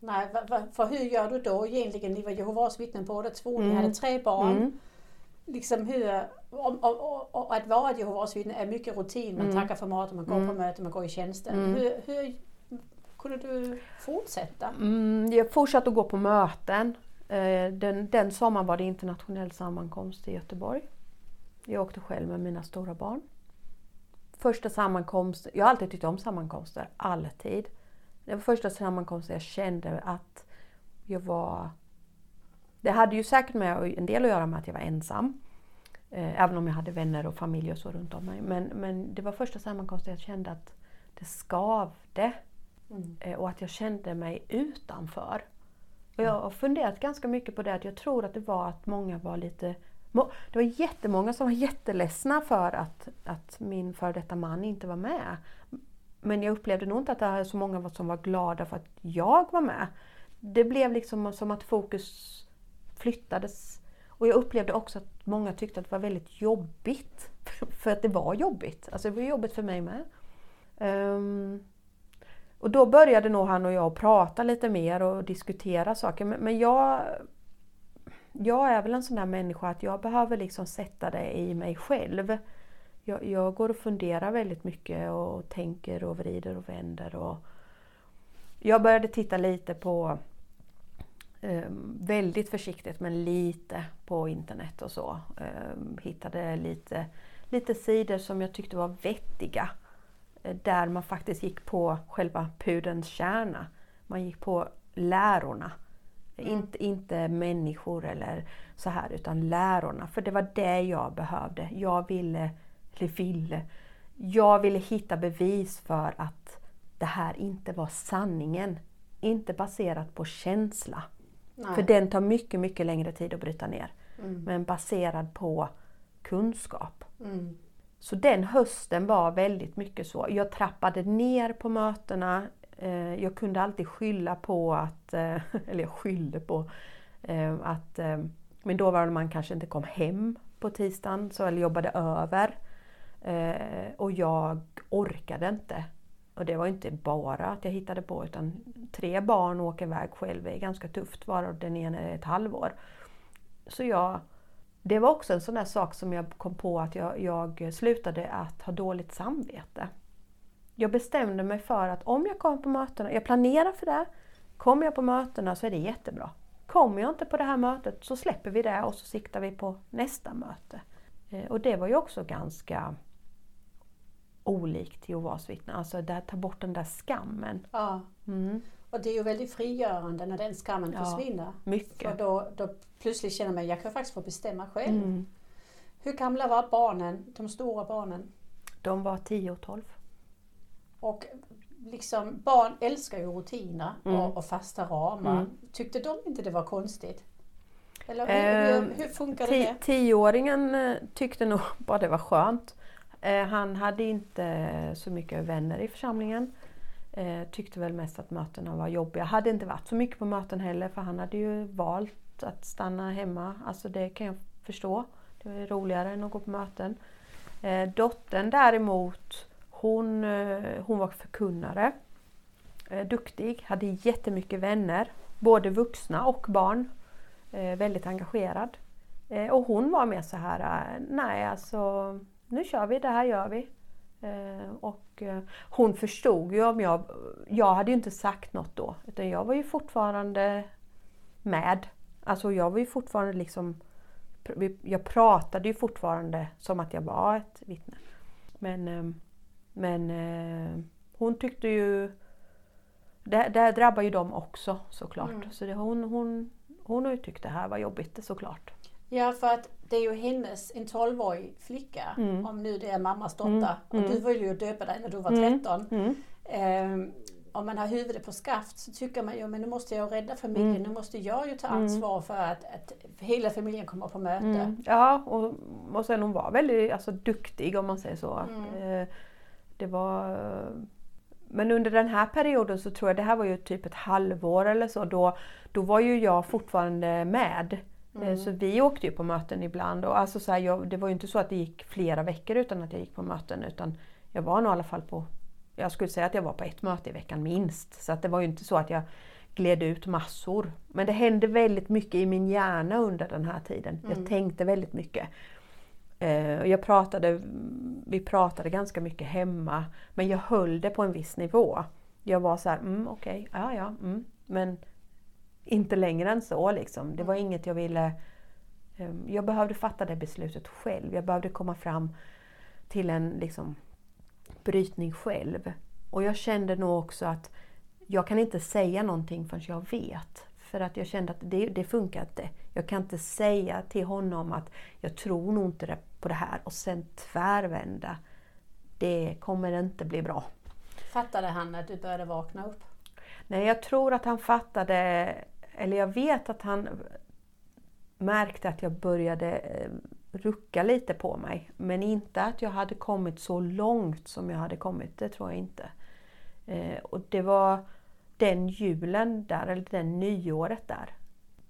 [SPEAKER 2] Nej, för hur gör du då egentligen? Ni var Jehovas vittnen båda två, mm. ni hade tre barn. Mm. Liksom hur, om, om, om, att vara ett Jehovas vittne är mycket rutin. Man mm. tackar för maten, man går mm. på möten, man går i tjänsten. Mm. Hur, hur kunde du fortsätta?
[SPEAKER 3] Mm, jag fortsatte att gå på möten. Eh, den, den sommaren var det internationell sammankomst i Göteborg. Jag åkte själv med mina stora barn. Första sammankomsten, jag har alltid tyckt om sammankomster, alltid. Det var första sammankomsten jag kände att jag var... Det hade ju säkert med en del att göra med att jag var ensam. Eh, även om jag hade vänner och familj och så runt om mig. Men, men det var första sammankomsten jag kände att det skavde. Mm. Eh, och att jag kände mig utanför. Och jag har funderat ganska mycket på det, att jag tror att det var att många var lite det var jättemånga som var jätteledsna för att, att min före detta man inte var med. Men jag upplevde nog inte att det var så många som var glada för att jag var med. Det blev liksom som att fokus flyttades. Och jag upplevde också att många tyckte att det var väldigt jobbigt. För att det var jobbigt. Alltså det var jobbigt för mig med. Um, och då började nog han och jag prata lite mer och diskutera saker. Men, men jag, jag är väl en sån där människa att jag behöver liksom sätta det i mig själv jag, jag, går och funderar väldigt mycket och tänker och vrider och vänder. Och jag började titta lite på, eh, väldigt försiktigt men lite på internet och så. Eh, hittade lite, lite sidor som jag tyckte var vettiga. Eh, där man faktiskt gick på själva pudelns kärna. Man gick på lärorna. Mm. Inte, inte människor eller så här utan lärorna. För det var det jag behövde. Jag ville eller ville. Jag ville hitta bevis för att det här inte var sanningen. Inte baserat på känsla. Nej. För den tar mycket, mycket längre tid att bryta ner. Mm. Men baserad på kunskap. Mm. Så den hösten var väldigt mycket så. Jag trappade ner på mötena. Eh, jag kunde alltid skylla på att, eh, eller jag skyllde på eh, att Min dåvarande man kanske inte kom hem på tisdagen så, eller jobbade över. Och jag orkade inte. Och det var inte bara att jag hittade på utan tre barn åker iväg själv är ganska tufft varav den ena är ett halvår. Så jag, det var också en sån där sak som jag kom på att jag, jag slutade att ha dåligt samvete. Jag bestämde mig för att om jag kommer på mötena, jag planerar för det, kommer jag på mötena så är det jättebra. Kommer jag inte på det här mötet så släpper vi det och så siktar vi på nästa möte. Eh, och det var ju också ganska olikt Jehovas vittnen. Alltså det ta bort den där skammen.
[SPEAKER 2] Ja. Mm. Och det är ju väldigt frigörande när den skammen ja, försvinner.
[SPEAKER 3] Mycket.
[SPEAKER 2] För då, då plötsligt känner man att jag kan faktiskt få bestämma själv. Mm. Hur gamla var barnen, de stora barnen?
[SPEAKER 3] De var 10 och 12.
[SPEAKER 2] Och liksom, barn älskar ju rutiner mm. och, och, fasta ramar. Mm. Tyckte de inte det var konstigt? Eller hur, hur, hur funkar det?
[SPEAKER 3] Tioåringen eh, tyckte nog bara det var skönt. Eh, han hade inte så mycket vänner i församlingen. Eh, tyckte väl mest att mötena var jobbiga. Hade inte varit så mycket på möten heller för han hade ju valt att stanna hemma. Alltså det kan jag förstå. Det var roligare än att gå på möten. Eh, dottern däremot, hon, eh, hon var förkunnare. Eh, duktig, hade jättemycket vänner. Både vuxna och barn. Eh, väldigt engagerad. Och hon var mer så här, nej alltså nu kör vi, det här gör vi. Eh, och eh, hon förstod ju om jag, jag hade ju inte sagt något då, utan jag var ju fortfarande med. Alltså jag var ju fortfarande liksom, jag pratade ju fortfarande som att jag var ett vittne. Men, eh, men hon tyckte ju, det, det drabbar ju dem också såklart. Mm. Så det, hon, hon, hon har ju tyckt det här var jobbigt såklart.
[SPEAKER 2] Ja, för att det är ju hennes, en 12-årig flicka, mm. om nu det är mammas dotter. Mm. Och du mm. ville ju döpa dig när du var 13. Mm. Eh, om man har huvudet på skaft så tycker man ju men nu måste jag rädda familjen, mm. nu måste jag ju ta mm. ansvar för att, att hela familjen kommer på möte. Mm.
[SPEAKER 3] Ja, och, och sen hon var väldigt alltså, duktig om man säger så. Eh, det var... Men under den här perioden så tror jag, det här var ju typ ett halvår eller så, då, då var ju jag fortfarande med. Eh, mm. Så vi åkte ju på möten ibland. Och alltså så här, jag, det var ju inte så att det gick flera veckor utan att jag gick på möten. Utan jag var nog i alla fall på, jag skulle säga att jag var på ett möte i veckan minst. Så att det var ju inte så att jag gled ut massor. Men det hände väldigt mycket i min hjärna under den här tiden. Mm. Jag tänkte väldigt mycket. Eh, jag pratade, vi pratade ganska mycket hemma men jag höll det på en viss nivå. Jag var så här, mm, okej, okay, ja ja, mm. men inte längre än så. Liksom. Det var mm. inget jag ville... Um, jag behövde fatta det beslutet själv. Jag behövde komma fram till en liksom, brytning själv. Och jag kände nog också att jag kan inte säga någonting förrän jag vet. För att jag kände att det, det funkar inte. Jag kan inte säga till honom att jag tror nog inte på det här och sen tvärvända. Det kommer inte bli bra.
[SPEAKER 2] Fattade han att du började vakna upp?
[SPEAKER 3] Nej, jag tror att han fattade eller jag vet att han märkte att jag började eh, rucka lite på mig. Men inte att jag hade kommit så långt som jag hade kommit, det tror jag inte. Eh, och det var den julen där, eller den nyåret där.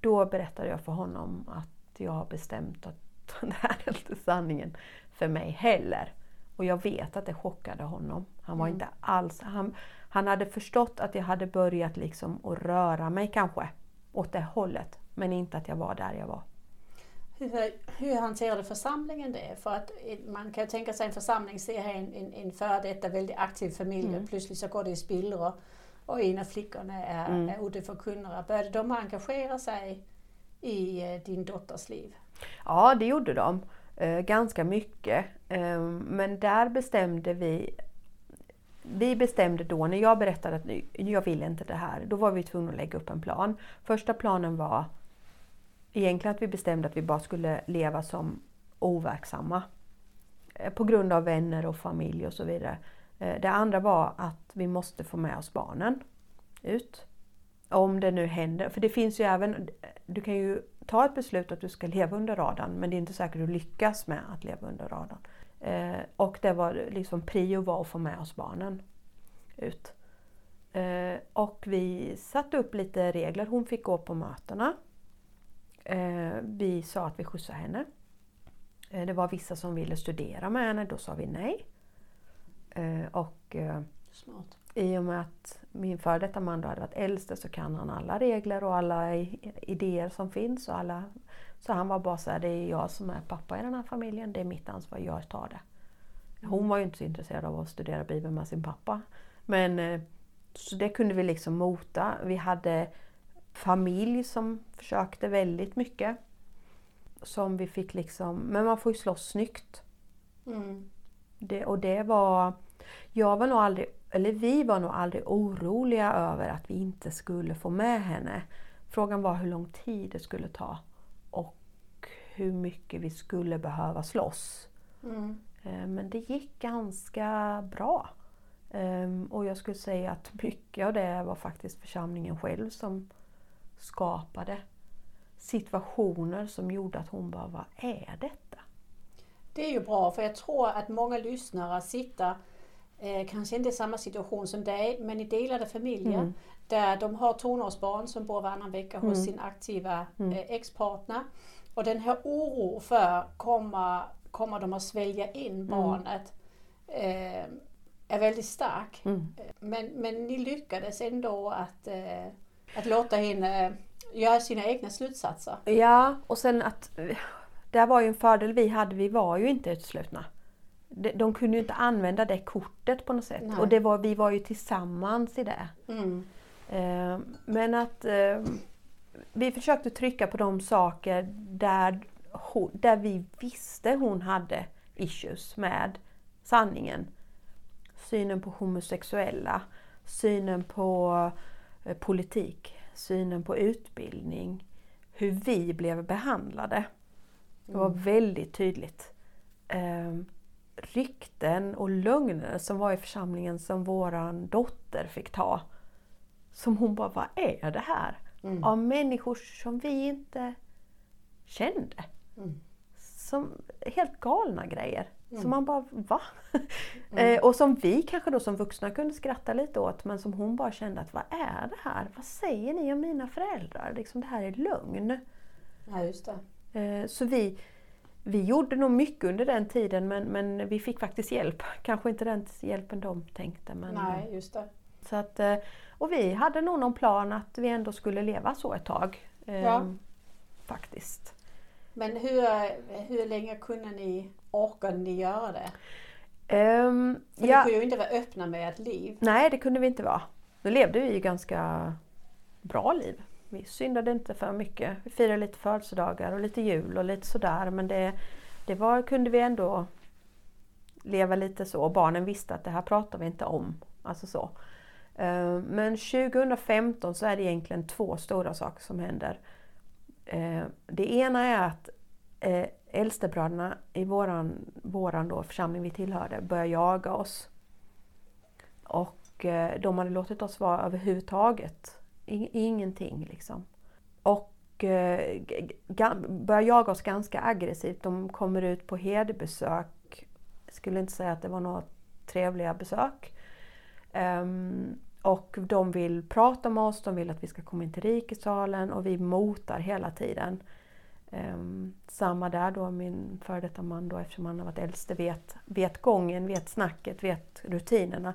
[SPEAKER 3] Då berättade jag för honom att jag har bestämt att det här är inte sanningen för mig heller. Och jag vet att det chockade honom. Han var mm. inte alls... Han, han hade förstått att jag hade börjat liksom att röra mig kanske åt det hållet. Men inte att jag var där jag var.
[SPEAKER 2] Hur, hur hanterade församlingen det? För att man kan ju tänka sig en församling ser en, en, en före detta väldigt aktiv familj mm. plötsligt så går det i spillror och en av flickorna är, mm. är ute förkunnare. Började de engagera sig i eh, din dotters liv?
[SPEAKER 3] Ja, det gjorde de. Eh, ganska mycket. Eh, men där bestämde vi vi bestämde då, när jag berättade att jag vill inte det här, då var vi tvungna att lägga upp en plan. Första planen var egentligen att vi bestämde att vi bara skulle leva som overksamma. Eh, på grund av vänner och familj och så vidare. Eh, det andra var att vi måste få med oss barnen ut. Om det nu händer, för det finns ju även, du kan ju ta ett beslut att du ska leva under radarn men det är inte säkert att du lyckas med att leva under radarn. Eh, och det var liksom prio var att få med oss barnen ut. Eh, och vi satte upp lite regler. Hon fick gå på mötena. Eh, vi sa att vi skjutsade henne. Eh, det var vissa som ville studera med henne, då sa vi nej. Eh, och eh,
[SPEAKER 2] Smart
[SPEAKER 3] i och med att min före detta man då hade varit äldste så kan han alla regler och alla idéer som finns. Och alla, så han var bara så här, det är jag som är pappa i den här familjen, det är mitt ansvar, jag tar det. Hon var ju inte så intresserad av att studera Bibeln med sin pappa. Men eh, så det kunde vi liksom mota. Vi hade familj som försökte väldigt mycket. Som vi fick liksom, men man får ju slåss snyggt.
[SPEAKER 2] Mm.
[SPEAKER 3] Det, och det var, jag var nog aldrig, eller vi var nog aldrig oroliga över att vi inte skulle få med henne. Frågan var hur lång tid det skulle ta och hur mycket vi skulle behöva slåss.
[SPEAKER 2] Mm.
[SPEAKER 3] Eh, Men det gick ganska bra. Ehm, Och jag skulle säga att mycket av det var faktiskt församlingen själv som skapade situationer som gjorde att hon bara, vad är detta?
[SPEAKER 2] Det är ju bra för jag tror att många lyssnare sitter eh, kanske inte i samma situation som dig men i delade familjer
[SPEAKER 3] Mm.
[SPEAKER 2] där de har tonårsbarn som bor varannan vecka hos
[SPEAKER 3] Mm.
[SPEAKER 2] sin aktiva
[SPEAKER 3] Mm.
[SPEAKER 2] eh, ex-partner. Och den här oro för kommer, kommer de att svälja in barnet eh, är väldigt stark.
[SPEAKER 3] Mm.
[SPEAKER 2] Men, men ni lyckades ändå att, eh, att låta henne göra sina egna slutsatser.
[SPEAKER 3] Ja, och sen att det var ju en fördel vi hade, vi var ju inte uteslutna. De, de kunde ju inte använda det kortet på något sätt.
[SPEAKER 2] Nej.
[SPEAKER 3] Och det var, vi var ju tillsammans i det.
[SPEAKER 2] Mm.
[SPEAKER 3] Eh, men att eh, vi försökte trycka på de saker där, hon, där vi visste hon hade issues med sanningen. Synen på homosexuella, synen på eh, politik, synen på utbildning, hur vi blev behandlade. Det var väldigt tydligt. Rykten och lögner som var i församlingen som våran dotter fick ta. Som hon bara, vad är det här?
[SPEAKER 2] Mm.
[SPEAKER 3] Av människor som vi inte kände.
[SPEAKER 2] Mm.
[SPEAKER 3] Som helt galna grejer.
[SPEAKER 2] Mm.
[SPEAKER 3] Som man bara, va? eh, och som vi kanske då som vuxna kunde skratta lite åt men som hon bara kände att vad är det här? Vad säger ni om mina föräldrar? Liksom, det här är lögn.
[SPEAKER 2] Ja, just det.
[SPEAKER 3] Eh, Så vi, vi gjorde nog mycket under den tiden men, men vi fick faktiskt hjälp. Kanske inte den hjälpen de tänkte. Men,
[SPEAKER 2] Nej, just det.
[SPEAKER 3] Så att, eh, och vi hade nog någon plan att vi ändå skulle leva så ett tag. eh,
[SPEAKER 2] Ja.
[SPEAKER 3] Faktiskt.
[SPEAKER 2] Men hur, hur länge kunde ni, orkade ni göra det?
[SPEAKER 3] Ehm,
[SPEAKER 2] För
[SPEAKER 3] ja,
[SPEAKER 2] ni kunde ju inte vara öppna med ett liv.
[SPEAKER 3] nej, det kunde vi inte vara. Nu levde vi ju ganska bra liv. Vi syndade inte för mycket. Vi firade lite födelsedagar och lite jul och lite sådär. Men det, det var, kunde vi ändå leva lite så. Och barnen visste att det här pratar vi inte om. Alltså så. Eh, men 2015 så är det egentligen två stora saker som händer. Eh, det ena är att eh, äldstebröderna i våran, våran då församling vi tillhörde börjar jaga oss. Och de hade låtit oss vara överhuvudtaget. Ingenting liksom. Och eh, börjar jaga oss ganska aggressivt. De kommer ut på herdebesök. Jag skulle inte säga att det var några trevliga besök. Ehm, och de vill prata med oss, de vill att vi ska komma in till rikesalen och vi motar hela tiden. Ehm, samma där då, min före detta man då eftersom han har varit äldste vet, vet gången, vet snacket, vet rutinerna.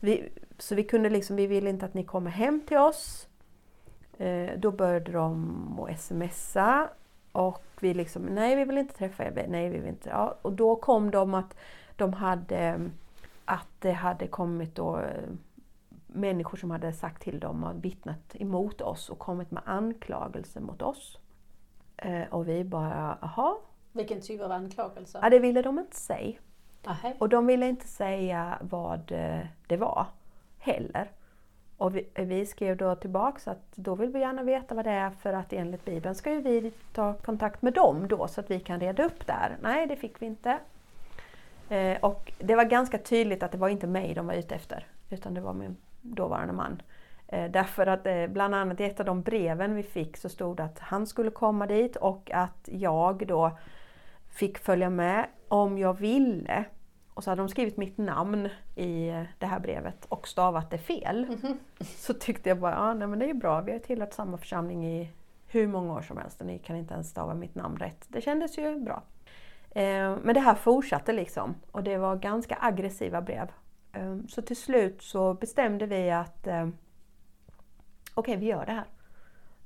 [SPEAKER 3] Vi, så vi kunde liksom, vi vill inte att ni kommer hem till oss. Eh, då började de att smsa och vi liksom, nej vi vill inte träffa er, nej vi vill inte. Ja, och då kom de att de hade, att det hade kommit då eh, människor som hade sagt till dem och vittnat emot oss och kommit med anklagelser mot oss. Eh, och vi bara, jaha,
[SPEAKER 2] Vilken typ av anklagelse?
[SPEAKER 3] ja, det ville de inte säga.
[SPEAKER 2] Aha.
[SPEAKER 3] Och de ville inte säga vad det var heller. Och vi, vi skrev då tillbaks att då vill vi gärna veta vad det är för att enligt Bibeln ska ju vi ta kontakt med dem då så att vi kan reda upp där. Nej, det fick vi inte. Eh, och det var ganska tydligt att det var inte mig de var ute efter utan det var min dåvarande man. Eh, därför att eh, bland annat i ett av de breven vi fick så stod det att han skulle komma dit och att jag då fick följa med om jag ville. Och så hade de skrivit mitt namn i eh, det här brevet och stavat det fel. Så tyckte jag bara, ja nej, men det är ju bra, vi har tillhört samma församling i hur många år som helst och ni kan inte ens stava mitt namn rätt. Det kändes ju bra. Eh, men det här fortsatte liksom och det var ganska aggressiva brev. Eh, så till slut så bestämde vi att eh, okej, okay, vi gör det här.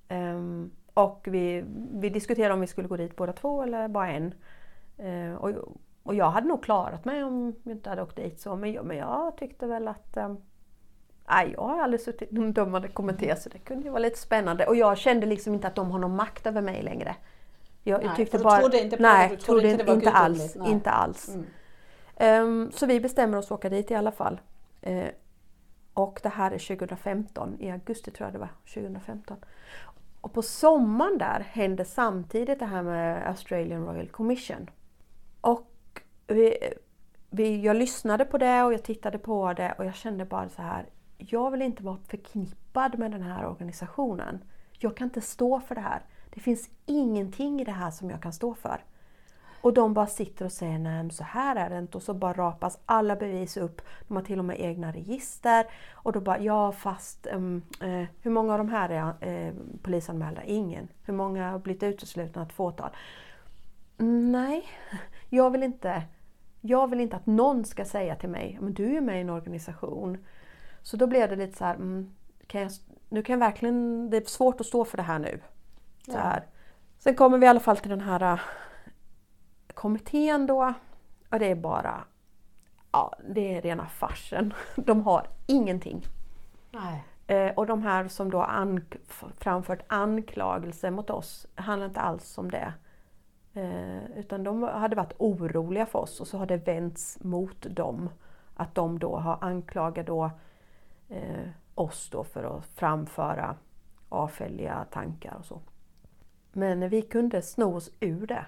[SPEAKER 3] Um, och vi, vi diskuterade om vi skulle gå dit båda två eller bara en. Uh, och, och jag hade nog klarat mig om jag inte hade åkt dit så. Men jag, men jag tyckte väl att Nej, jag har aldrig suttit i någon dömande kommitté så det kunde ju vara lite spännande. Och jag kände liksom inte att de har någon makt över mig längre. Jag,
[SPEAKER 2] nej,
[SPEAKER 3] tyckte
[SPEAKER 2] du
[SPEAKER 3] bara...
[SPEAKER 2] trodde inte på
[SPEAKER 3] nej,
[SPEAKER 2] det? Du trodde inte,
[SPEAKER 3] inte,
[SPEAKER 2] det var
[SPEAKER 3] alls.
[SPEAKER 2] nej.
[SPEAKER 3] Inte alls.
[SPEAKER 2] Mm.
[SPEAKER 3] Um, så vi bestämmer oss att åka dit i alla fall. Uh, och det här är 2015, i augusti tror jag det var, 2015. Och på sommaren där hände samtidigt det här med Australian Royal Commission. Och vi, vi, jag lyssnade på det och jag tittade på det och jag kände bara så här, jag vill inte vara förknippad med den här organisationen. Jag kan inte stå för det här. Det finns ingenting i det här som jag kan stå för. Och de bara sitter och säger nej så här är det inte och så bara rapas alla bevis upp. De har till och med egna register. Och då bara ja fast um, uh, hur många av de här är uh, polisanmälda? Ingen. Hur många har blivit uteslutna? Ett fåtal. Nej, jag vill inte jag vill inte att någon ska säga till mig men du är med i en organisation. Så då blev det lite så här, mm, kan jag, nu kan jag verkligen, det är svårt att stå för det här nu. Så här. Sen kommer vi i alla fall till den här kommittén då. Och det är bara, ja det är rena farsen. De har ingenting.
[SPEAKER 2] Nej.
[SPEAKER 3] Eh, och de här som då an framfört anklagelse mot oss handlar inte alls om det. Eh, utan de hade varit oroliga för oss och så har det vänts mot dem. Att de då har anklagat då, eh, oss då för att framföra avfälliga tankar och så. Men vi kunde sno oss ur det.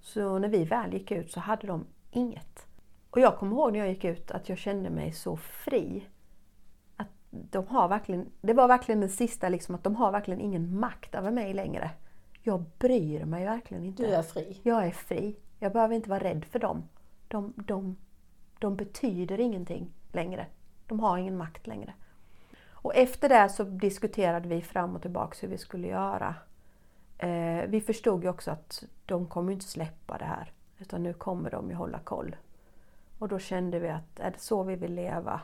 [SPEAKER 3] Så när vi väl gick ut så hade de inget. Och jag kommer ihåg när jag gick ut att jag kände mig så fri. Att de har verkligen, det var verkligen den sista, liksom, att de har verkligen ingen makt över mig längre. Jag bryr mig verkligen inte.
[SPEAKER 2] Du är fri.
[SPEAKER 3] Jag är fri. Jag behöver inte vara rädd för dem. De, de, de betyder ingenting längre. De har ingen makt längre. Och efter det så diskuterade vi fram och tillbaka hur vi skulle göra. Eh, vi förstod ju också att de kommer inte släppa det här. Utan nu kommer de ju hålla koll. Och då kände vi att är det så vi vill leva?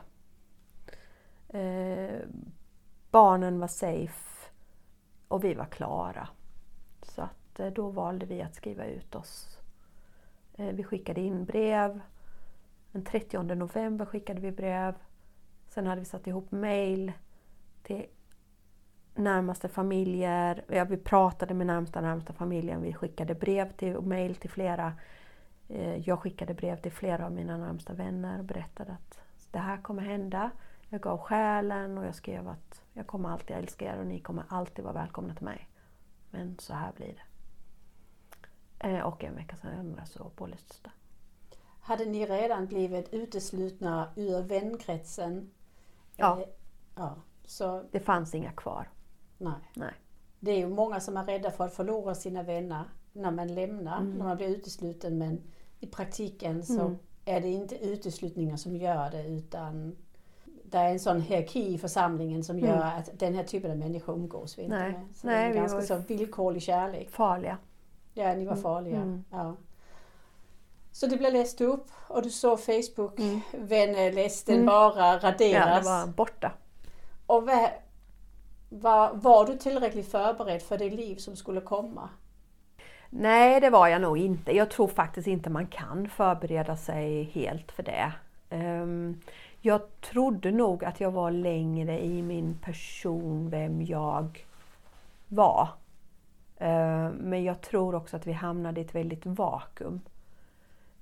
[SPEAKER 3] Eh, barnen var safe och vi var klara. Att eh, då valde vi att skriva ut oss. Eh, vi skickade in brev. Den 30 november skickade vi brev. Sen hade vi satt ihop mail till närmaste familjer. Ja, vi pratade med närmsta närmsta familjen. Vi skickade brev till, och mail till flera. Eh, jag skickade brev till flera av mina närmsta vänner och berättade att det här kommer hända. Jag gav själen och jag skrev att jag kommer alltid älska er och ni kommer alltid vara välkomna till mig. Men så här blir det. Eh, och en vecka senare så pålystes det.
[SPEAKER 2] Hade ni redan blivit uteslutna ur vänkretsen?
[SPEAKER 3] Ja.
[SPEAKER 2] Eh, ja. Så,
[SPEAKER 3] Det fanns inga kvar.
[SPEAKER 2] nej.
[SPEAKER 3] Nej.
[SPEAKER 2] Det är ju många som är rädda för att förlora sina vänner när man lämnar,
[SPEAKER 3] Mm.
[SPEAKER 2] när man blir utesluten. Men i praktiken så
[SPEAKER 3] Mm.
[SPEAKER 2] är det inte uteslutningar som gör det utan det är en sån hierarki i församlingen som gör att den här typen av människor umgås vi inte
[SPEAKER 3] Mm. Nej.
[SPEAKER 2] med. Så
[SPEAKER 3] Nej,
[SPEAKER 2] det är en ganska så villkorlig kärlek.
[SPEAKER 3] Farliga.
[SPEAKER 2] Ja, ni var farliga.
[SPEAKER 3] Mm.
[SPEAKER 2] Ja. Så det blev läst upp och du såg Facebook,
[SPEAKER 3] Mm. Mm.
[SPEAKER 2] bara
[SPEAKER 3] Ja,
[SPEAKER 2] raderas.
[SPEAKER 3] det var borta.
[SPEAKER 2] Och var, var, var du tillräckligt förberedd för det liv som skulle komma?
[SPEAKER 3] Nej, det var jag nog inte. Jag tror faktiskt inte man kan förbereda sig helt för det. Ehm, jag trodde nog att jag var längre i min person, vem jag var. Eh, men jag tror också att vi hamnade i ett väldigt vakuum.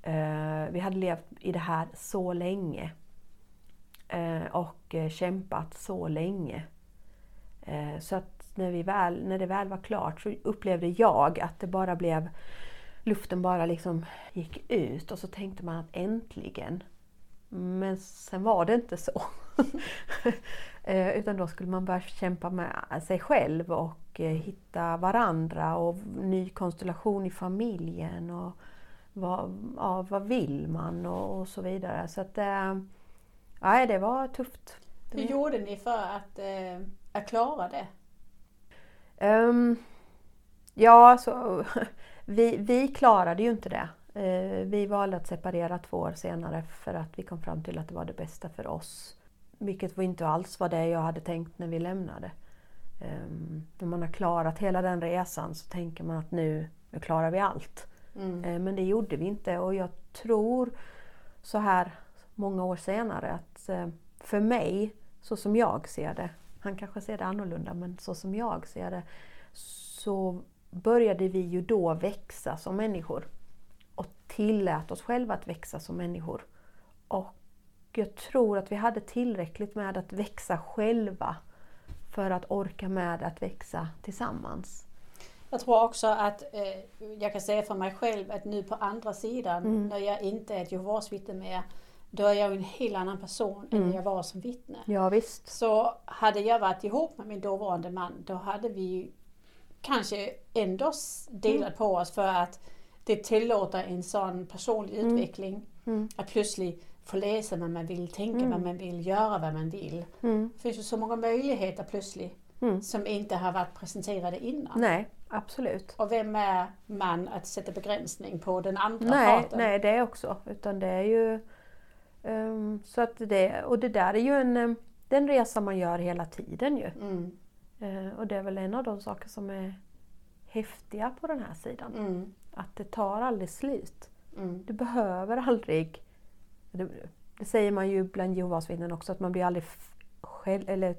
[SPEAKER 3] Eh, vi hade levt i det här så länge. Eh, och kämpat så länge. Så att när, vi väl, när det väl var klart så upplevde jag att det bara blev luften bara liksom gick ut och så tänkte man att äntligen. Men sen var det inte så. Eh, Utan då skulle man börja kämpa med sig själv och eh, hitta varandra och ny konstellation i familjen. Och vad, ja, vad vill man och, och så vidare. Så att, eh, nej, det var tufft.
[SPEAKER 2] Hur gjorde ni för att, eh, att klara det?
[SPEAKER 3] Ehm, Ja, så, vi, vi klarade ju inte det. Eh, vi valde att separera två år senare för att vi kom fram till att det var det bästa för oss. Vilket inte alls var det jag hade tänkt när vi lämnade. Um, när man har klarat hela den resan så tänker man att nu, nu klarar vi allt. Mm. Uh, men det gjorde vi inte och jag tror så här många år senare att uh, för mig, så som jag ser det, han kanske ser det annorlunda men så som jag ser det, så började vi ju då växa som människor och tillät oss själva att växa som människor. Och jag tror att vi hade tillräckligt med att växa själva för att orka med att växa tillsammans.
[SPEAKER 2] Jag tror också att eh, jag kan säga för mig själv att nu på andra sidan, mm. när jag inte är ett Jehovas vittne mer, då är jag en helt annan person mm. än jag var som vittne.
[SPEAKER 3] Ja, visst.
[SPEAKER 2] Så hade jag varit ihop med min dåvarande man, då hade vi kanske ändå delat mm. på oss för att det tillåter en sån personlig mm. utveckling. Mm. Att plötsligt få läsa vad man vill, tänka mm. vad man vill, göra vad man vill. Mm. Det finns ju så många möjligheter plötsligt mm. som inte har varit presenterade innan.
[SPEAKER 3] Nej, absolut.
[SPEAKER 2] Och vem är man att sätta begränsning på den andra
[SPEAKER 3] nej,
[SPEAKER 2] parten?
[SPEAKER 3] Nej, det också. Utan det är ju... Um, så att det, och det där är ju en, um, den resa man gör hela tiden ju. Mm. Uh, och det är väl en av de saker som är häftiga på den här sidan. Mm. Att det tar aldrig slut. Mm. Du behöver aldrig det, det, säger man ju bland Jehovas vittnen också, att man blir aldrig själv, eller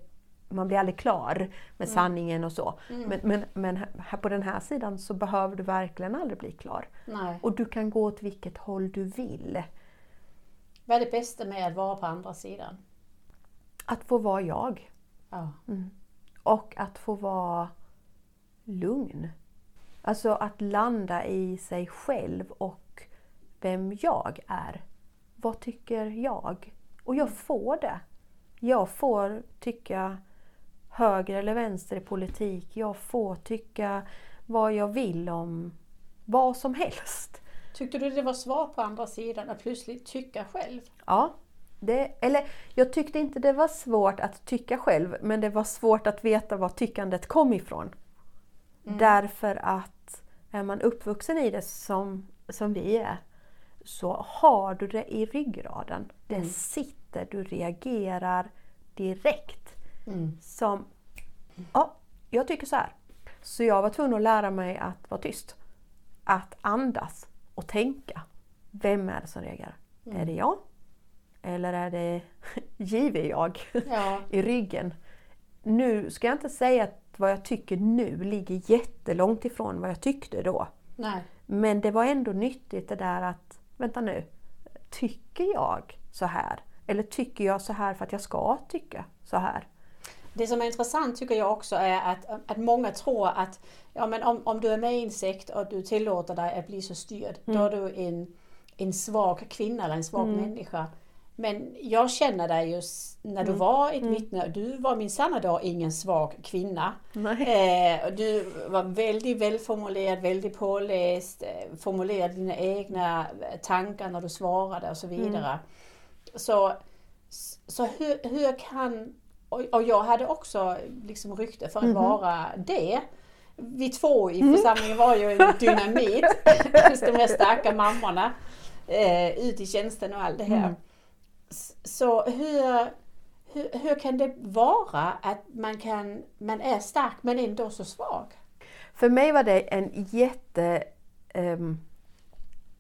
[SPEAKER 3] man blir aldrig klar med mm. sanningen och så. Mm. Men, men, men här på den här sidan så behöver du verkligen aldrig bli klar.
[SPEAKER 2] Nej.
[SPEAKER 3] Och du kan gå åt vilket håll du vill.
[SPEAKER 2] Vad är det bästa med att vara på andra sidan?
[SPEAKER 3] Att få vara jag.
[SPEAKER 2] Ja.
[SPEAKER 3] Mm. Och att få vara lugn. Alltså att landa i sig själv och vem jag är vad tycker jag? Och jag får det. Jag får tycka höger eller vänster i politik. Jag får tycka vad jag vill om vad som helst.
[SPEAKER 2] Tyckte du det var svårt på andra sidan att plötsligt tycka själv?
[SPEAKER 3] Ja. Det, eller jag tyckte inte det var svårt att tycka själv, men det var svårt att veta var tyckandet kom ifrån. Mm. Därför att är man uppvuxen i det som, som vi är, så har du det i ryggraden. Det mm. sitter, du reagerar direkt. Mm. Som, ja, jag tycker så här. Så jag var tvungen att lära mig att vara tyst. Att andas och tänka. Vem är det som reagerar? Mm. Är det jag? Eller är det give jag ja. i ryggen? Nu ska jag inte säga att vad jag tycker nu ligger jättelångt ifrån vad jag tyckte då.
[SPEAKER 2] Nej.
[SPEAKER 3] Men det var ändå nyttigt det där att vänta nu, tycker jag så här? Eller tycker jag så här för att jag ska tycka så här?
[SPEAKER 2] Det som är intressant tycker jag också är att, att många tror att ja, men om, om du är med i en sekt och du tillåter dig att bli så styrd, mm. då är du en, en svag kvinna eller en svag mm. människa. Men jag känner dig just när du mm. var ett mm. vittne, du var minsann då ingen svag kvinna. Eh, du var väldigt välformulerad, väldigt påläst, eh, formulerade dina egna eh, tankar när du svarade och så mm. vidare. Mm. Så, så hur, hur kan, och, jag hade också liksom rykte för att mm. vara det. Vi två i mm. församlingen var ju en dynamit, just de här starka mammorna, eh, ut i tjänsten och allt det här. Så hur, hur, hur, kan det vara att man, kan, man är stark men ändå så svag?
[SPEAKER 3] För mig var det en jätte um,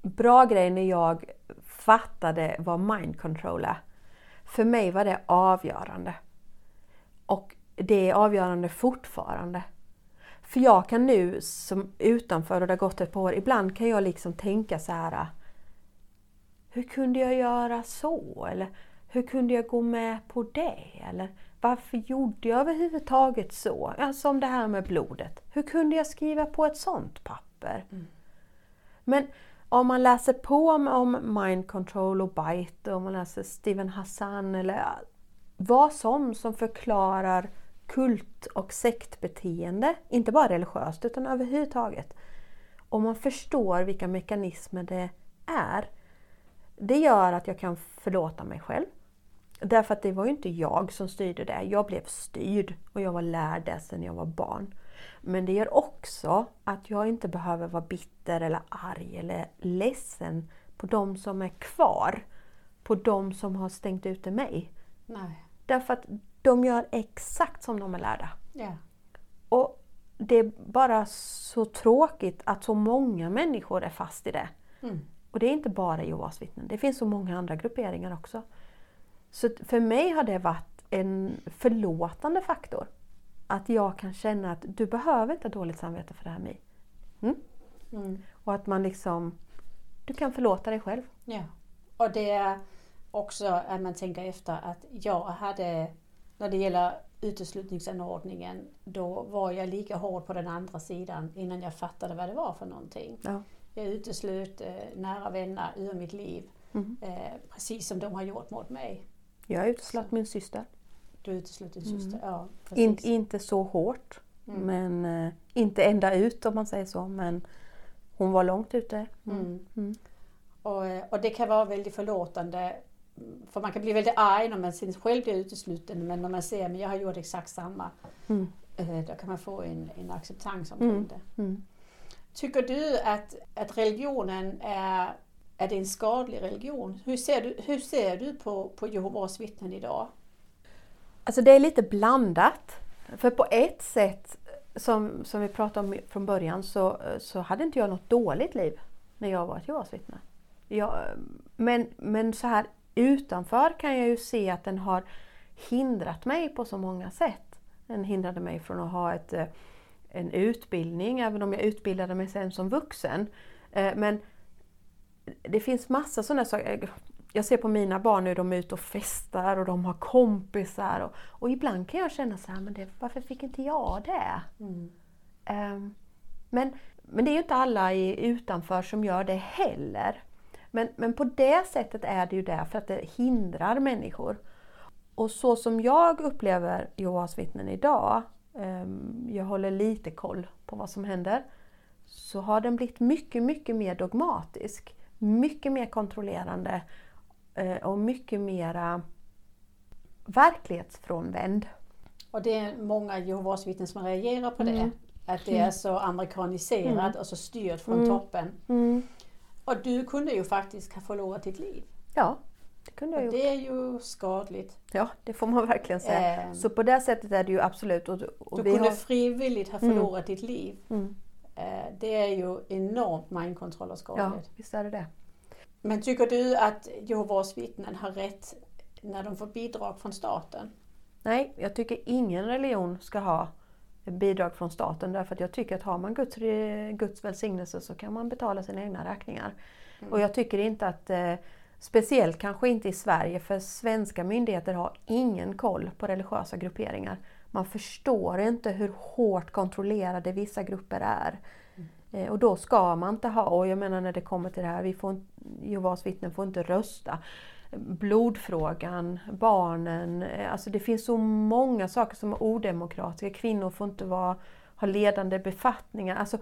[SPEAKER 3] bra grej när jag fattade vad mind control är. För mig var det avgörande. Och det är avgörande fortfarande. För jag kan nu som utanför, och det har gått ett par år, ibland kan jag liksom tänka så här hur kunde jag göra så? Eller hur kunde jag gå med på det? Eller varför gjorde jag överhuvudtaget så? Ja, som det här med blodet. Hur kunde jag skriva på ett sånt papper? Mm. Men om man läser på om mind control och bite, om man läser Steven Hassan eller vad som som förklarar kult och sektbeteende, inte bara religiöst utan överhuvudtaget. Om man förstår vilka mekanismer det är det gör att jag kan förlåta mig själv. Därför att det var ju inte jag som styrde det. Jag blev styrd och jag var lärd det sedan jag var barn. Men det gör också att jag inte behöver vara bitter eller arg eller ledsen på de som är kvar. På de som har stängt ute mig.
[SPEAKER 2] Nej.
[SPEAKER 3] Därför att de gör exakt som de är lärda.
[SPEAKER 2] Ja.
[SPEAKER 3] Och det är bara så tråkigt att så många människor är fast i det.
[SPEAKER 2] Mm.
[SPEAKER 3] Och det är inte bara Jehovas vittnen, det finns så många andra grupperingar också. Så för mig har det varit en förlåtande faktor. Att jag kan känna att du behöver inte ha dåligt samvete för det här Mi. Mm?
[SPEAKER 2] Mm.
[SPEAKER 3] Och att man liksom, du kan förlåta dig själv.
[SPEAKER 2] Ja. Och det är också att man tänker efter att jag hade, när det gäller uteslutningsanordningen, då var jag lika hård på den andra sidan innan jag fattade vad det var för någonting.
[SPEAKER 3] Ja.
[SPEAKER 2] Jag uteslöt eh, nära vänner ur mitt liv,
[SPEAKER 3] Mhm.
[SPEAKER 2] eh, precis som de har gjort mot mig.
[SPEAKER 3] Jag uteslöt min syster.
[SPEAKER 2] Du uteslöt din syster, ja
[SPEAKER 3] In, inte så hårt,
[SPEAKER 2] Mm.
[SPEAKER 3] men eh, inte ända ut om man säger så. Men hon var långt ute.
[SPEAKER 2] Mm.
[SPEAKER 3] Mm.
[SPEAKER 2] Och, eh, och det kan vara väldigt förlåtande. För man kan bli väldigt arg när man själv blir utesluten men när man ser att jag har gjort exakt samma.
[SPEAKER 3] Mm.
[SPEAKER 2] eh, Då kan man få en, en acceptans omkring
[SPEAKER 3] Mm.
[SPEAKER 2] det.
[SPEAKER 3] Mm.
[SPEAKER 2] Tycker du att, att religionen är, är det en skadlig religion? Hur ser du, hur ser du på, på Jehovas vittnen idag?
[SPEAKER 3] Alltså det är lite blandat. För på ett sätt, som, som vi pratade om från början, så, så hade inte jag något dåligt liv när jag var ett Jehovas vittne. Jag, men, men så här utanför kan jag ju se att den har hindrat mig på så många sätt. Den hindrade mig från att ha ett, eh, en utbildning, även om jag utbildade mig sen som vuxen. Eh, men det finns massa sådana saker. Jag ser på mina barn nu, de är ute och festar och de har kompisar. Och, och ibland kan jag känna så här, men det, varför fick inte jag det? Ehm, men, men det är ju inte alla i, utanför som gör det heller. Men, men på det sättet är det ju därför att det hindrar människor. Och så som jag upplever Jehovas vittnen idag, ehm, jag håller lite koll på vad som händer, så har den blivit mycket, mycket mer dogmatisk. Mycket mer kontrollerande eh, och mycket mera verklighetsfrånvänd.
[SPEAKER 2] Och det är många Jehovas vittnen som reagerar på det.
[SPEAKER 3] Mm.
[SPEAKER 2] Att det är så amerikaniserat och så styrt från toppen. Och du kunde ju faktiskt ha förlorat ditt liv.
[SPEAKER 3] Ja, det kunde jag
[SPEAKER 2] Och
[SPEAKER 3] gjort.
[SPEAKER 2] det är ju skadligt.
[SPEAKER 3] Ja, det får man verkligen säga.
[SPEAKER 2] Ehm.
[SPEAKER 3] Så på det sättet är det ju absolut. Och, och
[SPEAKER 2] Du kunde
[SPEAKER 3] har,
[SPEAKER 2] frivilligt ha förlorat ditt liv.
[SPEAKER 3] Mm.
[SPEAKER 2] Eh, Det är ju enormt mindkontroll och
[SPEAKER 3] ja,
[SPEAKER 2] skadligt.
[SPEAKER 3] visst är det det.
[SPEAKER 2] Men tycker du att Jehovas vittnen har rätt när de får bidrag från staten?
[SPEAKER 3] Nej, jag tycker ingen religion ska ha bidrag från staten därför att jag tycker att har man Guds, Guds välsignelse så kan man betala sina egna räkningar. Och jag tycker inte att, eh, speciellt kanske inte i Sverige, för svenska myndigheter har ingen koll på religiösa grupperingar. Man förstår inte hur hårt kontrollerade vissa grupper är. Eh, Och då ska man inte ha, och jag menar när det kommer till det här, vi får, Jehovas vittnen får inte rösta. Blodfrågan, barnen, eh, alltså det finns så många saker som är odemokratiska. Kvinnor får inte vara, ha ledande befattningar. Alltså,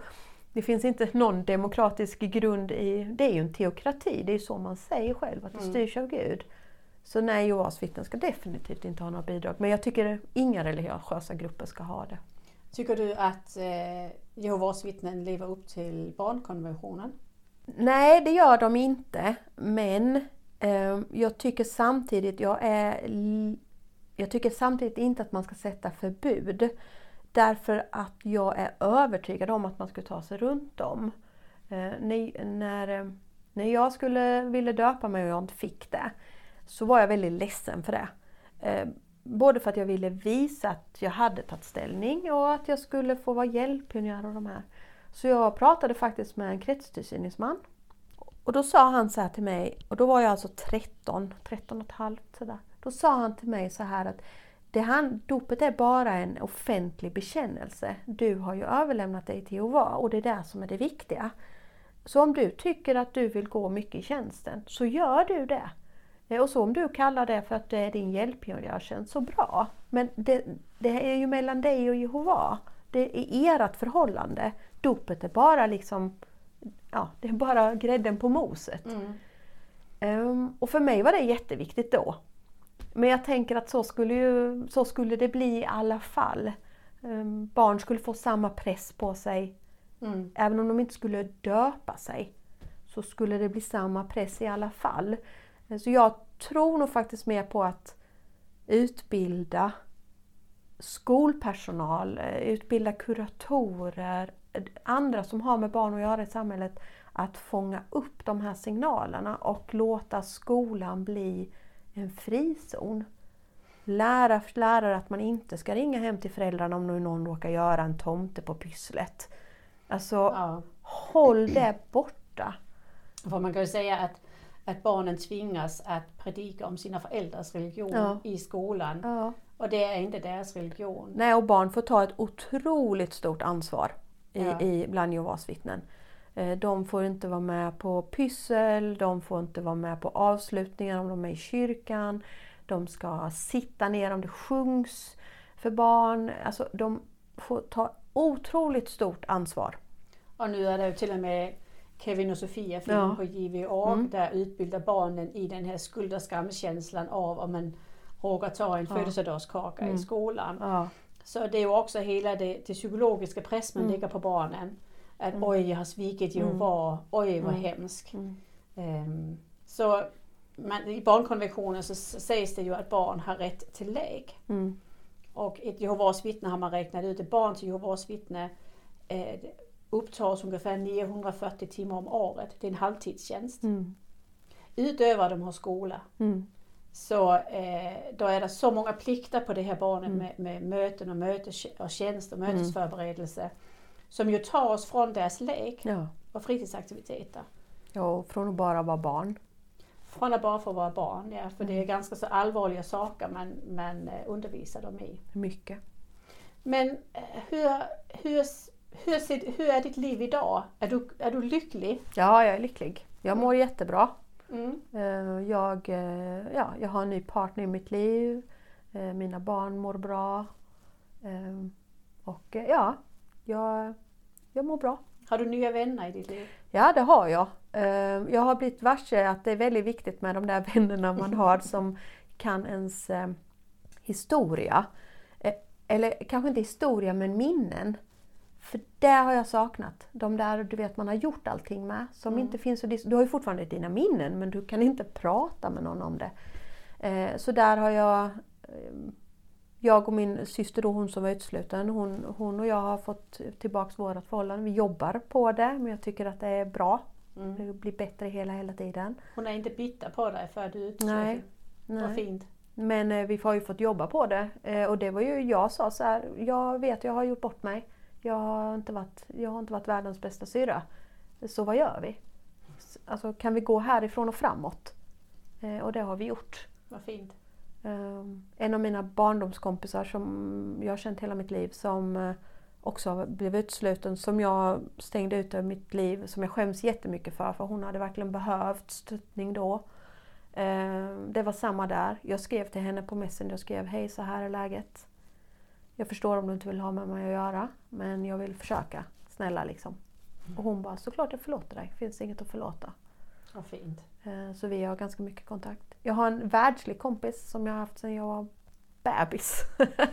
[SPEAKER 3] det finns inte någon demokratisk grund i, det är ju en teokrati, det är så man säger själv, att det styrs av Gud. Så nej, Jehovas vittnen ska definitivt inte ha några bidrag. Men jag tycker inga religiösa grupper ska ha det.
[SPEAKER 2] Tycker du att eh, Jehovas vittnen lever upp till barnkonventionen?
[SPEAKER 3] Nej, det gör de inte. Men eh, jag tycker samtidigt, jag är, jag tycker samtidigt inte att man ska sätta förbud. Därför att jag är övertygad om att man skulle ta sig runt dem. Eh, när, när, när jag skulle, ville döpa mig och jag inte fick det, så var jag väldigt ledsen för det. Eh, både för att jag ville visa att jag hade tagit ställning och att jag skulle få vara hjälppionjär och de här. Så jag pratade faktiskt med en kretstillsyningsman. Och då sa han så här till mig, och då var jag alltså 13, 13 och ett halvt sådär. Då sa han till mig så här att det han, dopet är bara en offentlig bekännelse. Du har ju överlämnat dig till Jehova och det är det som är det viktiga. Så om du tycker att du vill gå mycket i tjänsten, så gör du det. Eh, Och så om du kallar det för att det är din hjälppionjärtjänst, så bra. Men det, det är ju mellan dig och Jehova. Det är ert förhållande. Dopet är bara liksom, ja, det är bara grädden på moset. Ehm, och för mig var det jätteviktigt då. Men jag tänker att så skulle, ju, så skulle det bli i alla fall. Ehm, barn skulle få samma press på sig.
[SPEAKER 2] Mm.
[SPEAKER 3] Även om de inte skulle döpa sig så skulle det bli samma press i alla fall. Eh, Så jag tror nog faktiskt mer på att utbilda skolpersonal, eh, utbilda kuratorer, eh, andra som har med barn att göra i samhället att fånga upp de här signalerna och låta skolan bli en frizon. Lära lärare att man inte ska ringa hem till föräldrarna om nu någon råkar göra en tomte på pysslet. Alltså,
[SPEAKER 2] Ja.
[SPEAKER 3] håll det borta.
[SPEAKER 2] För man kan ju säga att, att barnen tvingas att predika om sina föräldrars religion
[SPEAKER 3] Ja.
[SPEAKER 2] i skolan.
[SPEAKER 3] Ja.
[SPEAKER 2] Och det är inte deras religion.
[SPEAKER 3] Nej, och barn får ta ett otroligt stort ansvar i,
[SPEAKER 2] Ja.
[SPEAKER 3] i, bland Jehovas vittnen. Eh, De får inte vara med på pyssel, de får inte vara med på avslutningar om de är i kyrkan. De ska sitta ner om det sjungs för barn. Alltså, de får ta otroligt stort ansvar.
[SPEAKER 2] Och nu är det till och med Kevin och Sofia film
[SPEAKER 3] Ja.
[SPEAKER 2] på JVA
[SPEAKER 3] Mm.
[SPEAKER 2] där utbildar barnen i den här skuld och skamkänslan av om man råkar ta en
[SPEAKER 3] Ja.
[SPEAKER 2] födelsedagskaka
[SPEAKER 3] Mm.
[SPEAKER 2] i skolan.
[SPEAKER 3] Ja.
[SPEAKER 2] Så det är ju också hela det, det psykologiska press man
[SPEAKER 3] Mm.
[SPEAKER 2] lägger på barnen. Att
[SPEAKER 3] Mm.
[SPEAKER 2] oj, jag har svikit Jehova, oj vad
[SPEAKER 3] Mm.
[SPEAKER 2] hemskt.
[SPEAKER 3] Mm.
[SPEAKER 2] Ehm, så man, i barnkonventionen så sägs det ju att barn har rätt till lek.
[SPEAKER 3] Mm.
[SPEAKER 2] Och ett Jehovas vittne har man räknat ut, ett barn till Jehovas vittne eh, upptas ungefär 940 timmar om året. Det är en halvtidstjänst.
[SPEAKER 3] Mm.
[SPEAKER 2] Utöver de har skola.
[SPEAKER 3] Mm.
[SPEAKER 2] Så eh, då är det så många plikter på det här barnet
[SPEAKER 3] Mm.
[SPEAKER 2] med, med möten och, mötes, och tjänst och mötesförberedelse. Som ju tar oss från deras lek
[SPEAKER 3] Ja.
[SPEAKER 2] och fritidsaktiviteter.
[SPEAKER 3] ja, från att bara vara barn.
[SPEAKER 2] Från att bara få vara barn, ja, för det
[SPEAKER 3] Mm.
[SPEAKER 2] är ganska så allvarliga saker man, man eh, undervisar dem i.
[SPEAKER 3] Mycket.
[SPEAKER 2] Men eh, hur, hur, hur, ser, hur är ditt liv idag? Är du, är du lycklig?
[SPEAKER 3] Ja, jag är lycklig. Jag mår jättebra.
[SPEAKER 2] Mm.
[SPEAKER 3] Eh, Jag, eh, ja, jag har en ny partner i mitt liv. Eh, Mina barn mår bra. Och ja, jag, jag mår bra.
[SPEAKER 2] Har du nya vänner i ditt liv?
[SPEAKER 3] Ja, det har jag. Jag har blivit varse att det är väldigt viktigt med de där vännerna man har som kan ens historia. Eller kanske inte historia, men minnen. För det har jag saknat. De där du vet man har gjort allting med. Som
[SPEAKER 2] Mm.
[SPEAKER 3] inte finns att Du har ju fortfarande dina minnen men du kan inte prata med någon om det. Eh, Så där har jag eh, jag och min syster då, hon som var utesluten, hon, hon och jag har fått tillbaks vårt förhållande. Vi jobbar på det men jag tycker att det är bra.
[SPEAKER 2] Mm.
[SPEAKER 3] Det blir bättre hela, hela tiden.
[SPEAKER 2] Hon är inte bitter på dig för att du är
[SPEAKER 3] Nej.
[SPEAKER 2] utesluten? Vad
[SPEAKER 3] Nej.
[SPEAKER 2] fint.
[SPEAKER 3] Men eh, vi har ju fått jobba på det. Eh, och det var ju, jag sa så här, jag vet jag har gjort bort mig. Jag har inte varit, jag har inte varit världens bästa syrra. Så vad gör vi? Alltså kan vi gå härifrån och framåt? Eh, och det har vi gjort.
[SPEAKER 2] Vad fint.
[SPEAKER 3] Eh, en av mina barndomskompisar som jag har känt hela mitt liv som eh, också blev utsluten, som jag stängde ut ur mitt liv, som jag skäms jättemycket för, för hon hade verkligen behövt stöttning då. Eh, Det var samma där. Jag skrev till henne på Messenger och skrev Hej så här är läget. Jag förstår om du inte vill ha med mig att göra men jag vill försöka. Snälla liksom. Och hon bara såklart jag förlåter dig. Finns inget att förlåta.
[SPEAKER 2] Vad fint.
[SPEAKER 3] Eh, Så vi har ganska mycket kontakt. Jag har en världslig kompis som jag har haft sedan jag var bebis.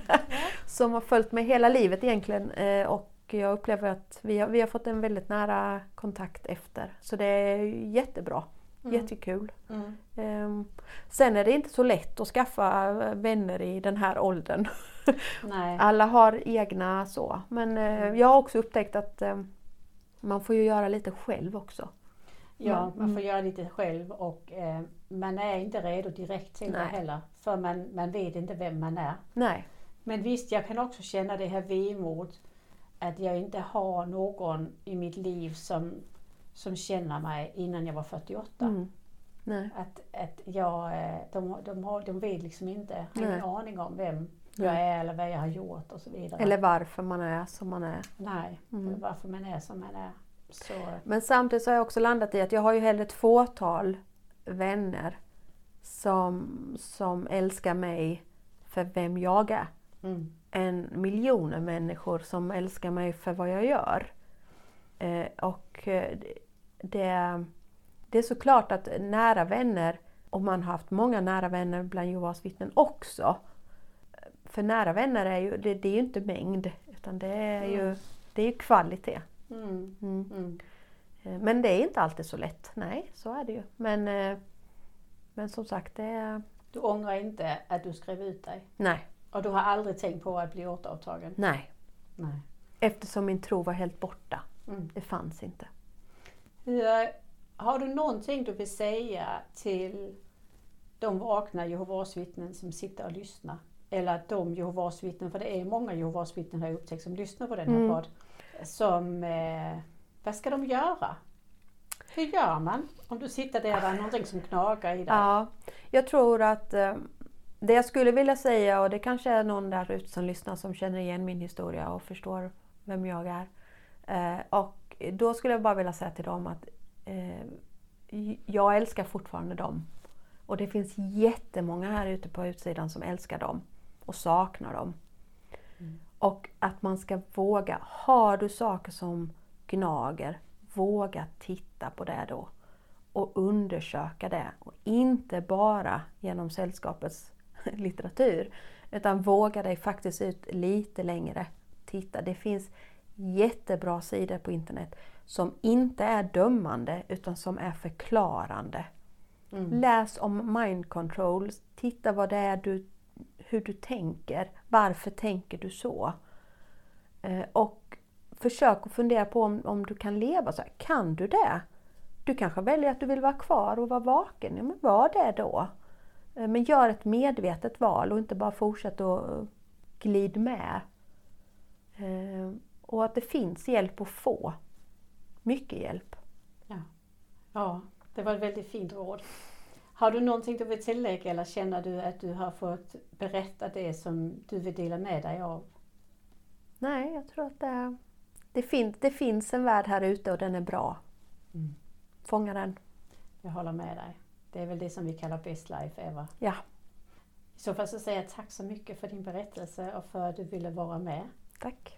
[SPEAKER 3] som har följt mig hela livet egentligen. Eh, Och jag upplever att vi har, vi har fått en väldigt nära kontakt efter. Så det är jättebra.
[SPEAKER 2] Mm.
[SPEAKER 3] Jättekul.
[SPEAKER 2] Mm.
[SPEAKER 3] Ehm, Sen är det inte så lätt att skaffa eh, vänner i den här åldern. Alla har egna så. Men
[SPEAKER 2] Mm.
[SPEAKER 3] jag har också upptäckt att eh, man får ju göra lite själv också.
[SPEAKER 2] Ja,
[SPEAKER 3] Mm.
[SPEAKER 2] man får göra lite själv och eh, man är inte redo direkt till det heller. För man, man vet inte vem man är.
[SPEAKER 3] Nej.
[SPEAKER 2] Men visst, jag kan också känna det här vemod att jag inte har någon i mitt liv som, som känner mig innan jag var 48.
[SPEAKER 3] Mm. Nej.
[SPEAKER 2] Att, att jag, eh, de, de, har, de vet liksom inte, har ingen aning om vem jag är eller vad jag har gjort och så vidare.
[SPEAKER 3] Eller varför man är som man är.
[SPEAKER 2] Nej,
[SPEAKER 3] Mm.
[SPEAKER 2] varför man är som man är. Så,
[SPEAKER 3] Men samtidigt så har jag också landat i att jag har ju hellre ett fåtal vänner som, som älskar mig för vem jag är.
[SPEAKER 2] mm,
[SPEAKER 3] än miljoner människor som älskar mig för vad jag gör. Eh, och eh, det, det är såklart att nära vänner, och man har haft många nära vänner bland Jehovas vittnen också, för nära vänner är ju, det, det är ju inte mängd utan det är ju, det är ju kvalitet.
[SPEAKER 2] Mm.
[SPEAKER 3] Mm.
[SPEAKER 2] Mm.
[SPEAKER 3] Eh, Men det är inte alltid så lätt. Nej, så är det ju. Men, eh, men som sagt, det är...
[SPEAKER 2] Du ångrar inte att du skrev ut dig?
[SPEAKER 3] Nej,
[SPEAKER 2] Och du har aldrig tänkt på att bli återupptagen?
[SPEAKER 3] nej.
[SPEAKER 2] Nej.
[SPEAKER 3] Eftersom min tro var helt borta.
[SPEAKER 2] Mm.
[SPEAKER 3] Det fanns inte.
[SPEAKER 2] Hur, har du någonting du vill säga till de vakna Jehovas vittnen som sitter och lyssnar? Eller de Jehovas vittnen, för det är många Jehovas vittnen har jag upptäckt som lyssnar på den här
[SPEAKER 3] Mm.
[SPEAKER 2] podd. Som, eh, vad ska de göra? Hur gör man om du sitter där och det är någonting som knagar i dig?
[SPEAKER 3] Ja, jag tror att eh, det jag skulle vilja säga, och det kanske är någon där ute som lyssnar som känner igen min historia och förstår vem jag är. Eh, och då skulle jag bara vilja säga till dem att eh, jag älskar fortfarande dem. Och det finns jättemånga här ute på utsidan som älskar dem och saknar dem. Och att man ska våga, har du saker som gnager, våga titta på det då och undersöka det. Och inte bara genom sällskapets litteratur. Utan våga dig faktiskt ut lite längre. Titta, det finns jättebra sidor på internet som inte är dömande utan som är förklarande. Läs om mind control, titta vad det är du, hur du tänker. Varför tänker du så? Eh, och försök att fundera på om, om du kan leva så här. Kan du det? Du kanske väljer att du vill vara kvar och vara vaken. Ja, men var det då. Eh, Men gör ett medvetet val och inte bara fortsätt att eh, glid med. Eh, Och att det finns hjälp att få. Mycket hjälp.
[SPEAKER 2] Ja. ja, det var ett väldigt fint råd. Har du någonting du vill tillägga eller känner du att du har fått berätta det som du vill dela med dig av?
[SPEAKER 3] Nej, jag tror att det, det, fin, det finns en värld här ute och den är bra.
[SPEAKER 2] Mm.
[SPEAKER 3] Fånga den.
[SPEAKER 2] Jag håller med dig. Det är väl det som vi kallar best life ever.
[SPEAKER 3] Ja,
[SPEAKER 2] I så fall så säger jag tack så mycket för din berättelse och för att du ville vara med.
[SPEAKER 3] tack.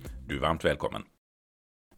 [SPEAKER 1] Du är varmt välkommen.